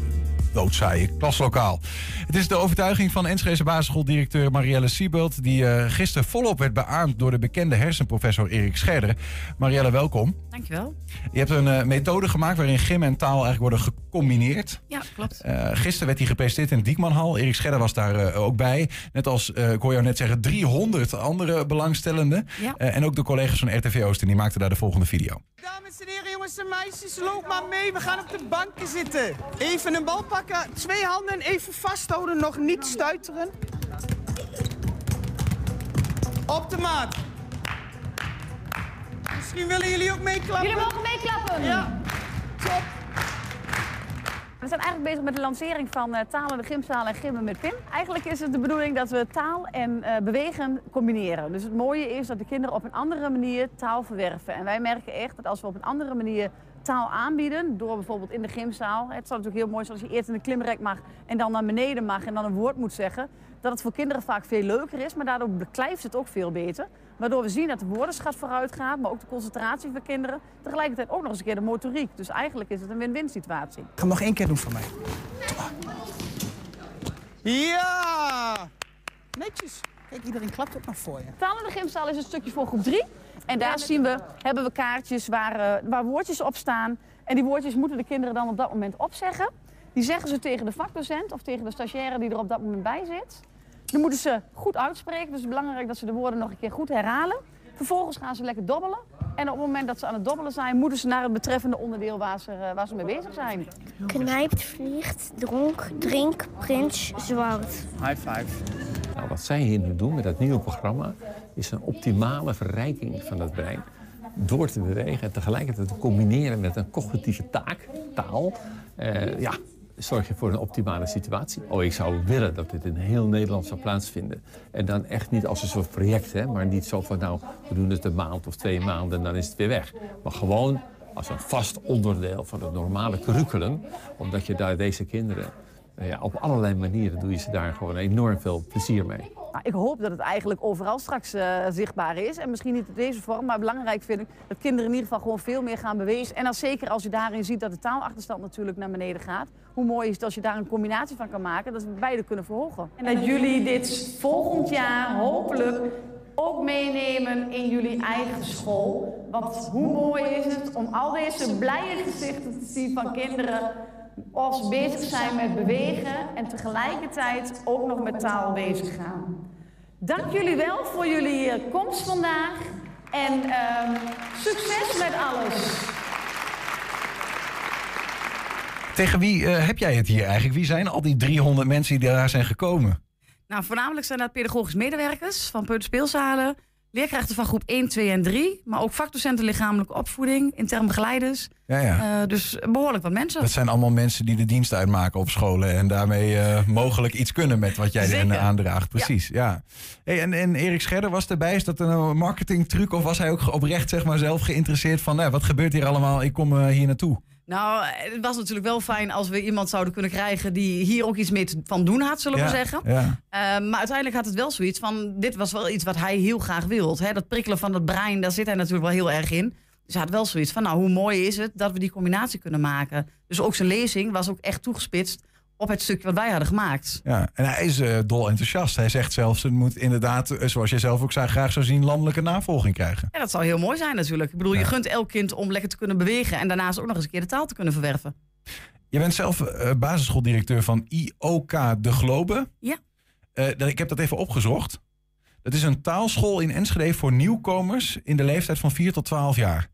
doodzaaie klaslokaal. Het is de overtuiging van Enschede basisschooldirecteur Marielle Siebelt... die uh, gisteren volop werd beaamd door de bekende hersenprofessor Erik Scherder. Marielle, welkom. Dankjewel. Je hebt een uh, methode gemaakt waarin gym en taal eigenlijk worden gecombineerd. Ja, klopt. Uh, gisteren werd hij gepresenteerd in de Diekmanhal. Erik Scherder was daar ook bij. Net als, ik hoor jou net zeggen, 300 andere belangstellenden. Ja. en ook de collega's van RTV Oosten, die maakten daar de volgende video. Dames en heren, jongens en meisjes, loop maar mee. We gaan op de banken zitten. Even een bal pakken, twee handen even vasthouden, nog niet stuiteren. Op de maat. Misschien willen jullie ook meeklappen? Jullie mogen meeklappen. Ja, top. We zijn eigenlijk bezig met de lancering van uh, talen, de gymzaal en gimmen met Pim. Eigenlijk is het de bedoeling dat we taal en uh, bewegen combineren. Dus het mooie is dat de kinderen op een andere manier taal verwerven. En wij merken echt dat als we op een andere manier taal aanbieden, door bijvoorbeeld in de gymzaal. Het zou natuurlijk heel mooi zijn als je eerst in de klimrek mag en dan naar beneden mag en dan een woord moet zeggen. Dat het voor kinderen vaak veel leuker is, maar daardoor beklijft het ook veel beter. Waardoor we zien dat de woordenschat vooruit gaat, maar ook de concentratie van kinderen. Tegelijkertijd ook nog eens een keer de motoriek. Dus eigenlijk is het een win-win situatie. Ik ga nog één keer doen voor mij. Ja! Netjes. Kijk, iedereen klapt ook nog voor je. Taal in de gymzaal is een stukje voor groep 3. En daar zien we, hebben we kaartjes waar, eh, waar woordjes op staan. En die woordjes moeten de kinderen dan op dat moment opzeggen. Die zeggen ze tegen de vakdocent of tegen de stagiaire die er op dat moment bij zit. Dan moeten ze goed uitspreken. Dus het is belangrijk dat ze de woorden nog een keer goed herhalen. Vervolgens gaan ze lekker dobbelen. En op het moment dat ze aan het dobbelen zijn, moeten ze naar het betreffende onderdeel waar ze, eh, waar ze mee bezig zijn. Knijpt, vliegt, dronk, drink, prins, zwart. High five. Nou, wat zij hier nu doen met dat nieuwe programma is een optimale verrijking van het brein. Door te bewegen en tegelijkertijd te combineren met een cognitieve taak, taal. eh, ja, zorg je voor een optimale situatie. Oh, ik zou willen dat dit in heel Nederland zou plaatsvinden. En dan echt niet als een soort project, hè, maar niet zo van nou, we doen het een maand of twee maanden en dan is het weer weg. Maar gewoon als een vast onderdeel van het normale curriculum, omdat je daar deze kinderen eh, ja, op allerlei manieren doe je ze daar gewoon enorm veel plezier mee. Nou, ik hoop dat het eigenlijk overal straks eh, zichtbaar is. En misschien niet in deze vorm, maar belangrijk vind ik dat kinderen in ieder geval gewoon veel meer gaan bewegen. En als zeker als je daarin ziet dat de taalachterstand natuurlijk naar beneden gaat. Hoe mooi is het als je daar een combinatie van kan maken, dat we beide kunnen verhogen. En dat jullie dit volgend jaar hopelijk ook meenemen in jullie eigen school. Want hoe mooi is het om al deze blije gezichten te zien van kinderen als bezig zijn met bewegen en tegelijkertijd ook nog met taal bezig gaan. Dank jullie wel voor jullie eh, komst vandaag en ehm, succes met alles. Tegen wie eh, heb jij het hier eigenlijk? Wie zijn al die 300 mensen die daar zijn gekomen? Nou, voornamelijk zijn dat pedagogisch medewerkers van peuterspeelzalen, leerkrachten van groep 1, 2 en 3, maar ook vakdocenten lichamelijke opvoeding, intern begeleiders. Ja, ja. Eh, dus behoorlijk wat mensen. Dat zijn allemaal mensen die de dienst uitmaken op scholen en daarmee eh, mogelijk iets kunnen met wat jij hen aandraagt. Precies, ja. Hey, en, en Erik Scherder was erbij. Is dat een marketingtruc of was hij ook oprecht zeg maar, zelf geïnteresseerd van nou, wat gebeurt hier allemaal? Ik kom eh, hier naartoe. Nou, het was natuurlijk wel fijn als we iemand zouden kunnen krijgen die hier ook iets mee te- van doen had, zullen Ja, we zeggen. ja. Eh, maar uiteindelijk had het wel zoiets van, dit was wel iets wat hij heel graag wil. Hè? Dat prikkelen van het brein, daar zit hij natuurlijk wel heel erg in. Dus hij had wel zoiets van, nou, hoe mooi is het dat we die combinatie kunnen maken. Dus ook zijn lezing was ook echt toegespitst op het stukje wat wij hadden gemaakt. Ja, en hij is eh, dol enthousiast. Hij zegt zelfs, het moet inderdaad, eh, zoals jij zelf ook zei, graag zou zien, landelijke navolging krijgen. Ja, dat zou heel mooi zijn natuurlijk. Ik bedoel, je gunt elk kind om lekker te kunnen bewegen en daarnaast ook nog eens een keer de taal te kunnen verwerven. Je bent zelf eh, basisschooldirecteur van IOK De Globe. Ja. Ik heb dat even opgezocht. Dat is een taalschool in Enschede voor nieuwkomers in de leeftijd van 4 tot 12 jaar.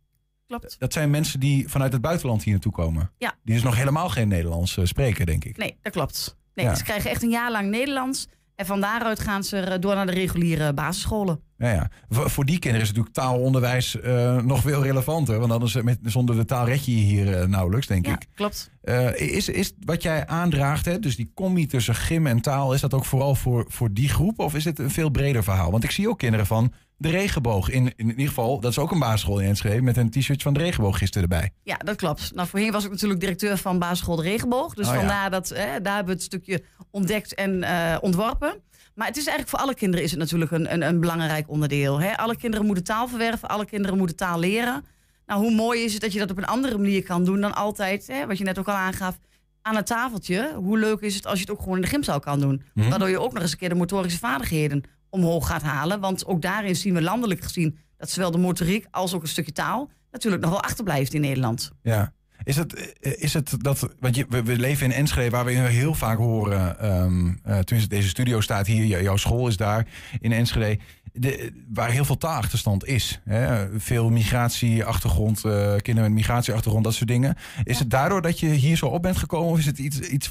Klopt. Dat zijn mensen die vanuit het buitenland hier naartoe komen. Ja. Die dus nog helemaal geen Nederlands eh, spreken, denk ik. Nee, dat klopt. Nee, Ja. Ze krijgen echt een jaar lang Nederlands. En van daaruit gaan ze eh, door naar de reguliere basisscholen. Ja, ja. Voor, die kinderen is natuurlijk taalonderwijs eh, nog veel relevanter. Want anders, met, zonder de taal red je hier nauwelijks, denk Ja, ik. klopt. Is, is wat jij aandraagt, hè, dus die combi tussen gym en taal, is dat ook vooral voor, voor die groep? Of is het een veel breder verhaal? Want ik zie ook kinderen van de regenboog. In, in ieder geval, dat is ook een basisschool in Enschede, met een t-shirt van de regenboog gisteren erbij. Ja, dat klopt. Nou, voorheen was ik natuurlijk directeur van basisschool De Regenboog. Dus Oh, ja. vandaar dat, daar hebben we het stukje ontdekt en eh, ontworpen. Maar het is eigenlijk voor alle kinderen is het natuurlijk een, een, een belangrijk onderdeel. Hè? Alle kinderen moeten taal verwerven, alle kinderen moeten taal leren. Nou, hoe mooi is het dat je dat op een andere manier kan doen dan altijd, hè, wat je net ook al aangaf, aan het tafeltje. Hoe leuk is het als je het ook gewoon in de gymzaal kan doen. Mhm. Waardoor je ook nog eens een keer de motorische vaardigheden omhoog gaat halen. Want ook daarin zien we landelijk gezien dat zowel de motoriek als ook een stukje taal natuurlijk nog wel achterblijft in Nederland. Ja. Is het, eh, is het dat, want je, we, we leven in Enschede waar we heel vaak horen, ehm eh, tenminste deze studio staat hier, jou- jouw school is daar in Enschede, de, waar heel veel taalachterstand is. Hè? Veel migratieachtergrond, eh, kinderen met migratieachtergrond, dat soort dingen. Is het daardoor dat je hier zo op bent gekomen of is het iets, iets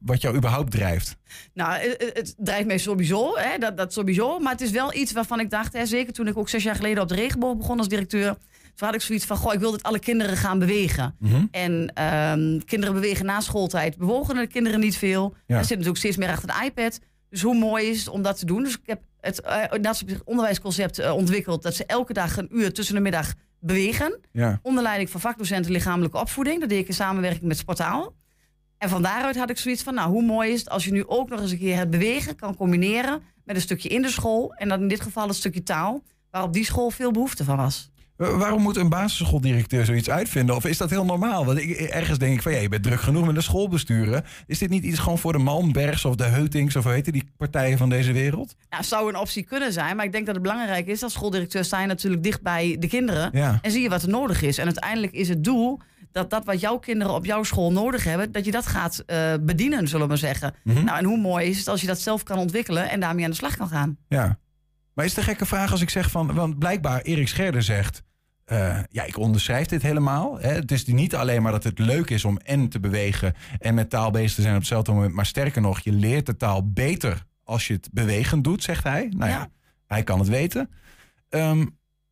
wat jou überhaupt drijft? Nou, het, het drijft mij sowieso, hè, dat, dat sowieso. Maar het is wel iets waarvan ik dacht, hè, zeker toen ik ook zes jaar geleden op de regenboog begon als directeur. Toen had ik zoiets van, goh, ik wil dat alle kinderen gaan bewegen. Mhm. En ehm, kinderen bewegen na schooltijd. Bewogen de kinderen niet veel. Ja. Er zitten natuurlijk steeds meer achter de iPad. Dus hoe mooi is het om dat te doen? Dus ik heb het nationaal onderwijsconcept eh, ontwikkeld. Dat ze elke dag een uur tussen de middag bewegen. Ja. Onder leiding van vakdocenten lichamelijke opvoeding. Dat deed ik in samenwerking met Sportaal. En van daaruit had ik zoiets van, nou, hoe mooi is het als je nu ook nog eens een keer het bewegen kan combineren met een stukje in de school. En dan in dit geval een stukje taal, waar op die school veel behoefte van was. Wa- Waarom moet een basisschooldirecteur zoiets uitvinden? Of is dat heel normaal? Want ik, ergens denk ik van, ja, je bent druk genoeg met de schoolbesturen. Is dit niet iets gewoon voor de Malmbergs of de Heutings... of hoe heet die partijen van deze wereld? Nou, zou een optie kunnen zijn, maar ik denk dat het belangrijk is als schooldirecteur sta je natuurlijk dicht bij de kinderen Ja. en zie je wat er nodig is. En uiteindelijk is het doel dat dat wat jouw kinderen op jouw school nodig hebben, dat je dat gaat eh, bedienen, zullen we maar zeggen. Mhm. Nou, en hoe mooi is het als je dat zelf kan ontwikkelen en daarmee aan de slag kan gaan. Ja. Maar is het een gekke vraag als ik zeg van... Want blijkbaar Erik Scherder zegt... eh, ja, ik onderschrijf dit helemaal. Hè. Het is niet alleen maar dat het leuk is om en te bewegen... en met taal bezig te zijn op hetzelfde moment. Maar sterker nog, je leert de taal beter als je het bewegend doet, zegt hij. Nou ja, hij kan het weten. Ehm,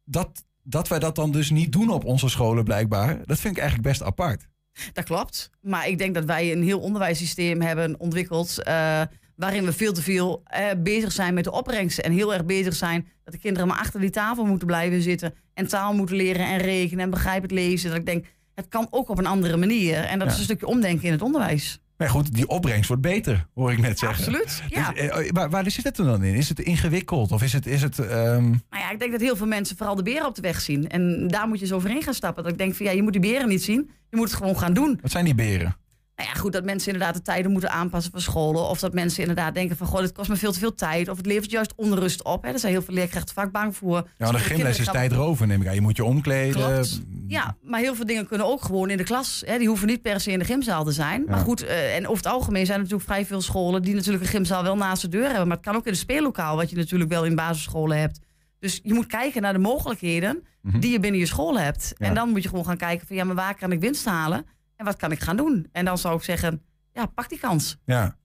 dat, dat wij dat dan dus niet doen op onze scholen blijkbaar... dat vind ik eigenlijk best apart. Dat klopt. Maar ik denk dat wij een heel onderwijssysteem hebben ontwikkeld. eh, waarin we veel te veel eh, bezig zijn met de opbrengsten. En heel erg bezig zijn dat de kinderen maar achter die tafel moeten blijven zitten. En taal moeten leren en rekenen en begrijpen het lezen. Dat ik denk, het kan ook op een andere manier. En dat Ja. is een stukje omdenken in het onderwijs. Maar goed, die opbrengst wordt beter, hoor ik net zeggen. Absoluut, ja. Dus, eh, waar, waar zit het er dan in? Is het ingewikkeld? Of is het... Is het ehm, Nou ja, ik denk dat heel veel mensen vooral de beren op de weg zien. En daar moet je zo overheen gaan stappen. Dat ik denk van ja, je moet die beren niet zien. Je moet het gewoon gaan doen. wat zijn die beren? Nou ja, goed, dat mensen inderdaad de tijden moeten aanpassen van scholen. Of dat mensen inderdaad denken van, goh, dit kost me veel te veel tijd. Of het levert juist onrust op. Hè. Daar zijn heel veel leerkrachten vaak bang voor. Ja, Dus de gymles is gaan- tijd roven, neem ik aan. Je moet je omkleden. Klopt. Ja, maar heel veel dingen kunnen ook gewoon in de klas. Hè. Die hoeven niet per se in de gymzaal te zijn. Maar goed, eh, en over het algemeen zijn er natuurlijk vrij veel scholen... die natuurlijk een gymzaal wel naast de deur hebben. Maar het kan ook in een speellokaal, wat je natuurlijk wel in basisscholen hebt. Dus je moet kijken naar de mogelijkheden Mhm. die je binnen je school hebt. Ja. En dan moet je gewoon gaan kijken van... ja, maar waar kan ik winst halen? En wat kan ik gaan doen? En dan zou ik zeggen, ja, pak die kans. Ja.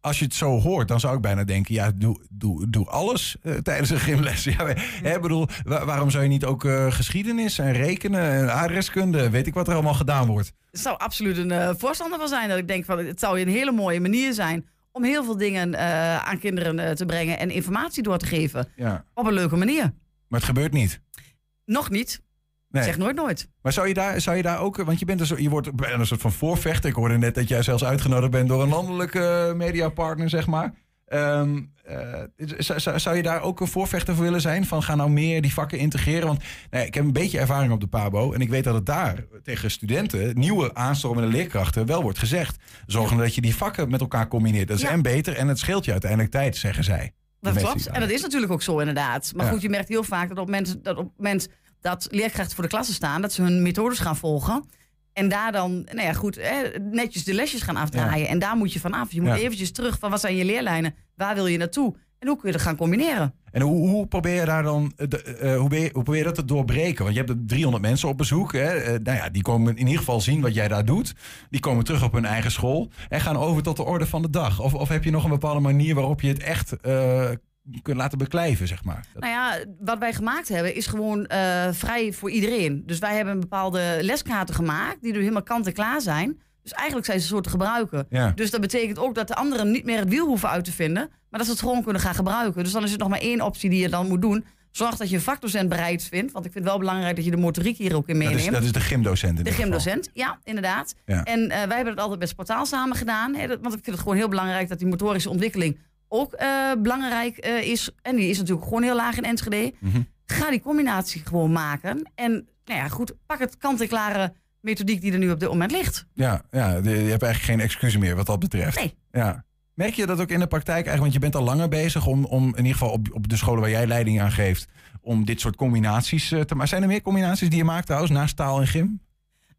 Als je het zo hoort, dan zou ik bijna denken... ja, doe, doe, doe alles eh, tijdens een gymles. Ja, hè, bedoel, wa- waarom zou je niet ook eh, geschiedenis en rekenen... en adreskunde, weet ik wat er allemaal gedaan wordt? Het zou absoluut een eh, voorstander van zijn. Dat ik denk van het zou een hele mooie manier zijn om heel veel dingen aan kinderen te brengen en informatie door te geven. Ja. Op een leuke manier. Maar het gebeurt niet. Nog niet. Nee. Zeg nooit nooit. Maar zou je daar, zou je daar ook, want je, bent een soort, je wordt een soort van voorvechter. Ik hoorde net dat jij zelfs uitgenodigd bent door een landelijke mediapartner, zeg maar. Ehm, eh, zou- zou, je daar ook een voorvechter voor willen zijn? Van ga nou meer die vakken integreren? Want nou ja, ik heb een beetje ervaring op de PABO. En ik weet dat het daar tegen studenten, nieuwe aanstromende leerkrachten, wel wordt gezegd. Zorgen dat je die vakken met elkaar combineert. Dat is Ja. en beter en het scheelt je uiteindelijk tijd, zeggen zij. Dat mensen klopt. En dat is natuurlijk ook zo inderdaad. Maar Ja. goed, je merkt heel vaak dat op, mensen, dat op moment dat leerkrachten voor de klasse staan, dat ze hun methodes gaan volgen. En daar dan, nou ja, goed, hè, netjes de lesjes gaan afdraaien. En daar moet je vanaf. Je moet Ja. eventjes terug van wat zijn je leerlijnen? Waar wil je naartoe? En hoe kun je dat gaan combineren? En hoe, hoe probeer je daar dan, eh, de, eh, hoe, je, hoe probeer je dat te doorbreken? Want je hebt er 300 mensen op bezoek. Hè? Eh, nou ja, die komen in ieder geval zien wat jij daar doet. Die komen terug op hun eigen school en gaan over tot de orde van de dag. Of, of heb je nog een bepaalde manier waarop je het echt eh, kunt laten beklijven, zeg maar? Nou ja, wat wij gemaakt hebben is gewoon eh, vrij voor iedereen. Dus wij hebben bepaalde leskaarten gemaakt die er helemaal kant-en-klaar zijn. Dus eigenlijk zijn ze zo te gebruiken. Ja. Dus dat betekent ook dat de anderen niet meer het wiel hoeven uit te vinden, maar dat ze het gewoon kunnen gaan gebruiken. Dus dan is het nog maar één optie die je dan moet doen. Zorg dat je een vakdocent bereid vindt, want ik vind het wel belangrijk dat je de motoriek hier ook in dat, meeneemt. is, dat is de gymdocent in De geval. gymdocent, ja, inderdaad. Ja. En eh, wij hebben het altijd met Sportaal samen gedaan. Hè, dat- want ik vind het gewoon heel belangrijk dat die motorische ontwikkeling ook eh, belangrijk eh, is. En die is natuurlijk gewoon heel laag in Enschede. Mhm. Ga die combinatie gewoon maken. En nou ja, goed, pak het kant-en-klare methodiek die er nu op dit moment ligt. Ja, ja je hebt eigenlijk geen excuus meer wat dat betreft. Nee. Ja. Merk je dat ook in de praktijk eigenlijk? Want je bent al langer bezig om, om in ieder geval op, op de scholen waar jij leiding aan geeft... om dit soort combinaties eh, te maken. Zijn er meer combinaties die je maakt trouwens, naast taal en gym?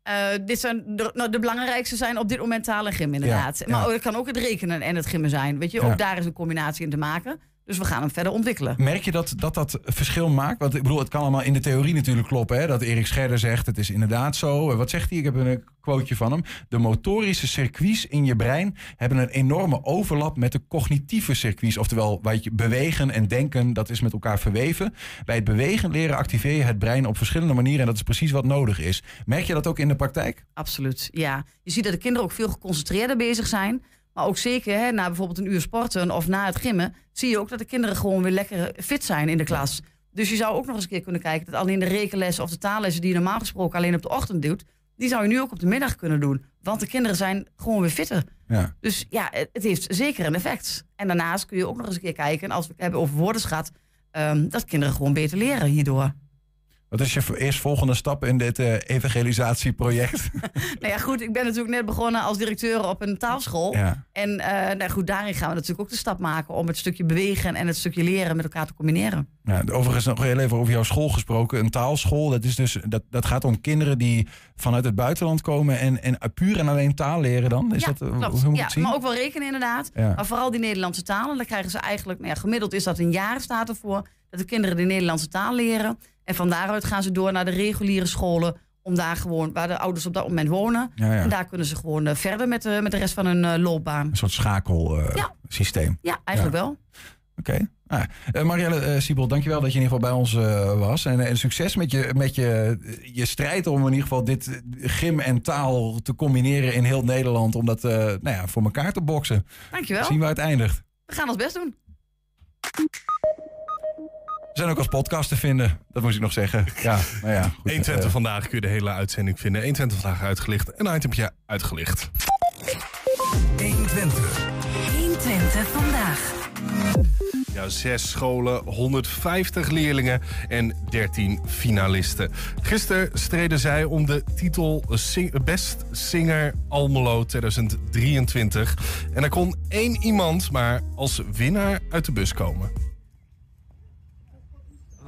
Eh, dit zijn de, nou, de belangrijkste zijn op dit moment taal en gym inderdaad. Ja, Maar ja. het kan ook het rekenen en het gimmen zijn. Weet je, ook daar is een combinatie in te maken. Dus we gaan hem verder ontwikkelen. Merk je dat, dat dat verschil maakt? Want ik bedoel, het kan allemaal in de theorie natuurlijk kloppen. Hè? Dat Erik Scherder zegt, het is inderdaad zo. Eh, Wat zegt hij? Ik heb een quoteje van hem. De motorische circuits in je brein hebben een enorme overlap met de cognitieve circuits. Oftewel, wat je bewegen en denken, dat is met elkaar verweven. Bij het bewegen leren activeer je het brein op verschillende manieren. En dat is precies wat nodig is. Merk je dat ook in de praktijk? Absoluut, ja. Je ziet dat de kinderen ook veel geconcentreerder bezig zijn. Maar ook zeker hè, na bijvoorbeeld een uur sporten of na het gimmen... zie je ook dat de kinderen gewoon weer lekker fit zijn in de klas. Dus je zou ook nog eens een keer kunnen kijken... dat alleen de rekenlessen of de taallessen die je normaal gesproken alleen op de ochtend doet... die zou je nu ook op de middag kunnen doen. Want de kinderen zijn gewoon weer fitter. Ja. Dus ja, het, heeft zeker een effect. En daarnaast kun je ook nog eens een keer kijken... en als we het hebben over woordenschat... ehm, dat kinderen gewoon beter leren hierdoor. Wat is je eerstvolgende stap in dit eh, evangelisatieproject? Nou ja, goed, ik ben natuurlijk net begonnen als directeur op een taalschool. Ja. En eh, nou goed, daarin gaan we natuurlijk ook de stap maken om het stukje bewegen en het stukje leren met elkaar te combineren. Ja, overigens nog heel even over jouw school gesproken. Een taalschool, dat, is dus, dat, dat gaat om kinderen die vanuit het buitenland komen en, en puur en alleen taal leren dan? Is ja, dat, eh, klopt. hoe moet ja, zien? maar ook wel rekenen inderdaad. Ja. Maar vooral die Nederlandse talen, dan krijgen ze eigenlijk, nou ja, gemiddeld is dat een jaar staat ervoor, dat de kinderen de Nederlandse taal leren. En van daaruit gaan ze door naar de reguliere scholen, om daar gewoon, waar de ouders op dat moment wonen. Ja, ja. En daar kunnen ze gewoon eh, verder met, de met de rest van hun eh, loopbaan. Een soort schakelsysteem. Ja, eigenlijk wel. Oké. Nou, eh, Marielle eh Siebel, dankjewel dat je in ieder geval bij ons eh, was. En, en succes met, je, met je, je strijd om in ieder geval dit eh, gym en taal te combineren in heel Nederland. Om dat eh, nou ja, voor elkaar te boksen. Dankjewel. Zien waar het eindigt. We gaan ons best doen. We zijn ook als podcast te vinden. Dat moest ik nog zeggen. Ja, nou ja. Goed, 120 eh, vandaag kun je de hele uitzending vinden. 120 vandaag uitgelicht. Een itempje uitgelicht. 120. 120 vandaag. Ja, zes scholen, 150 leerlingen en 13 finalisten. Gisteren streden zij om de titel Best Singer Almelo 2023. En er kon één iemand maar als winnaar uit de bus komen.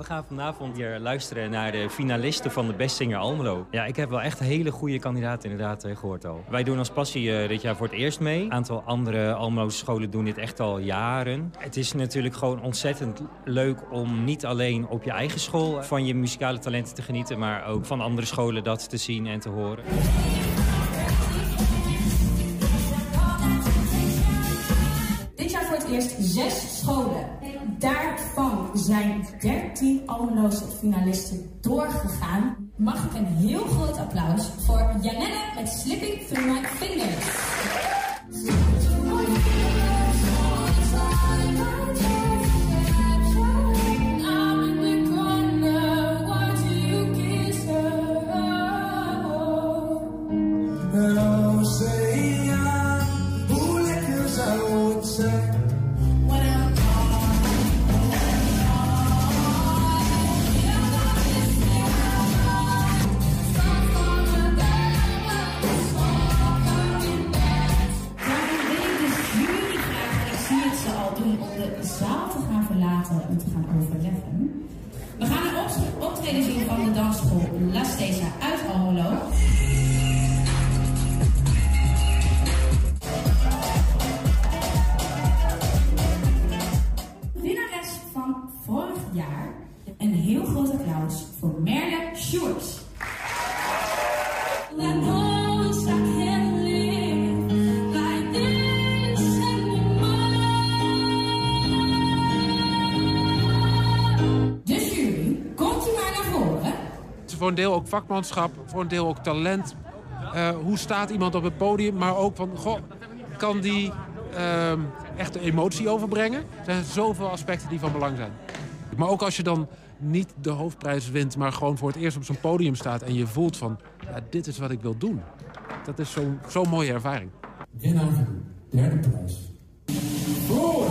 Gaan vanavond weer luisteren naar de finalisten van de Best Singer Almelo. Ja, ik heb wel echt hele goede kandidaten inderdaad eh, gehoord al. Wij doen als passie eh, dit jaar voor het eerst mee. Een aantal andere Almeloze scholen doen dit echt al jaren. Het is natuurlijk gewoon ontzettend leuk om niet alleen op je eigen school van je muzikale talenten te genieten... maar ook van andere scholen dat te zien en te horen. Zes scholen. Daarvan zijn 13 Almeloze finalisten doorgegaan. Mag ik een heel groot applaus voor Janelle met Slipping Through My Fingers. De zaal te gaan verlaten en te gaan overleggen. We gaan een op- optreden zien van de dansschool La Stesa uit Almelo. Een deel ook vakmanschap, voor een deel ook talent. Eh, hoe staat iemand op het podium? Maar ook van, goh, kan die ehm, echt de emotie overbrengen? Er zijn zoveel aspecten die van belang zijn. Maar ook als je dan niet de hoofdprijs wint, maar gewoon voor het eerst op zo'n podium staat... en je voelt van, ja, dit is wat ik wil doen. Dat is zo'n zo'n mooie ervaring. Winnaar derde prijs. Voor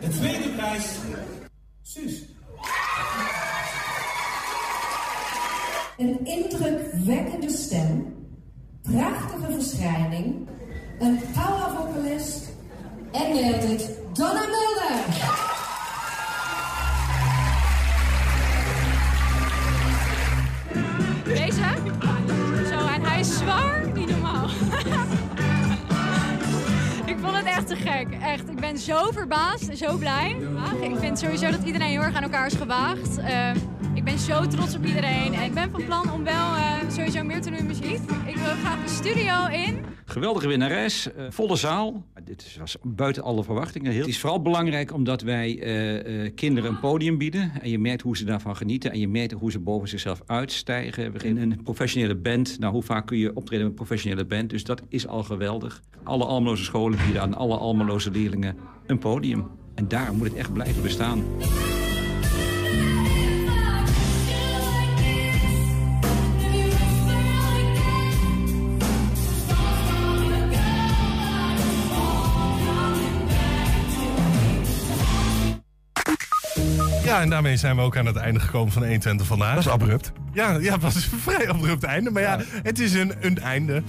de tweede prijs, Suus. Een indrukwekkende stem, prachtige verschijning, een power vocalist en nailed it, Donna. Echt te gek. Echt, ik ben zo verbaasd en zo blij. Ik vind sowieso dat iedereen heel erg aan elkaar is gewaagd. Eh, ik ben zo trots op iedereen. En ik ben van plan om wel eh, sowieso meer te doen in muziek. Ik wil graag de studio in. Geweldige winnares, eh, volle zaal. Dit was buiten alle verwachtingen. Heel. Het is vooral belangrijk omdat wij eh, eh, kinderen een podium bieden. En je merkt hoe ze daarvan genieten. En je merkt hoe ze boven zichzelf uitstijgen. We beginnen een professionele band. Nou, hoe vaak kun je optreden met een professionele band? Dus dat is al geweldig. Alle Almeloze scholen bieden aan alle Almeloze leerlingen een podium. En daar moet het echt blijven bestaan. En daarmee zijn we ook aan het einde gekomen van 120 vandaag. Dat is abrupt. Ja, ja, het was een vrij abrupt einde. Maar ja, het is een, een einde.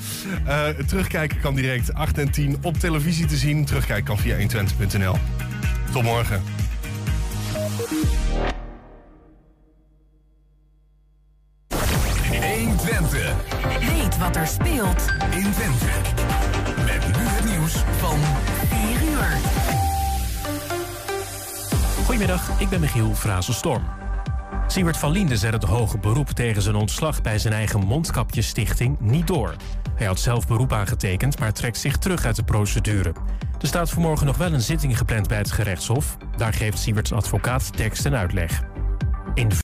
Eh, terugkijken kan direct 8 en 10 op televisie te zien. Terugkijken kan via 120.nl. Tot morgen. Weet wat er speelt in Twente. Met nu het nieuws van 4 uur. Goedemiddag, ik ben Michiel Frazenstorm. Siewert van Liende zet het hoge beroep tegen zijn ontslag bij zijn eigen mondkapjesstichting niet door. Hij had zelf beroep aangetekend, maar trekt zich terug uit de procedure. Er staat vanmorgen nog wel een zitting gepland bij het gerechtshof. Daar geeft Siewerts advocaat tekst en uitleg.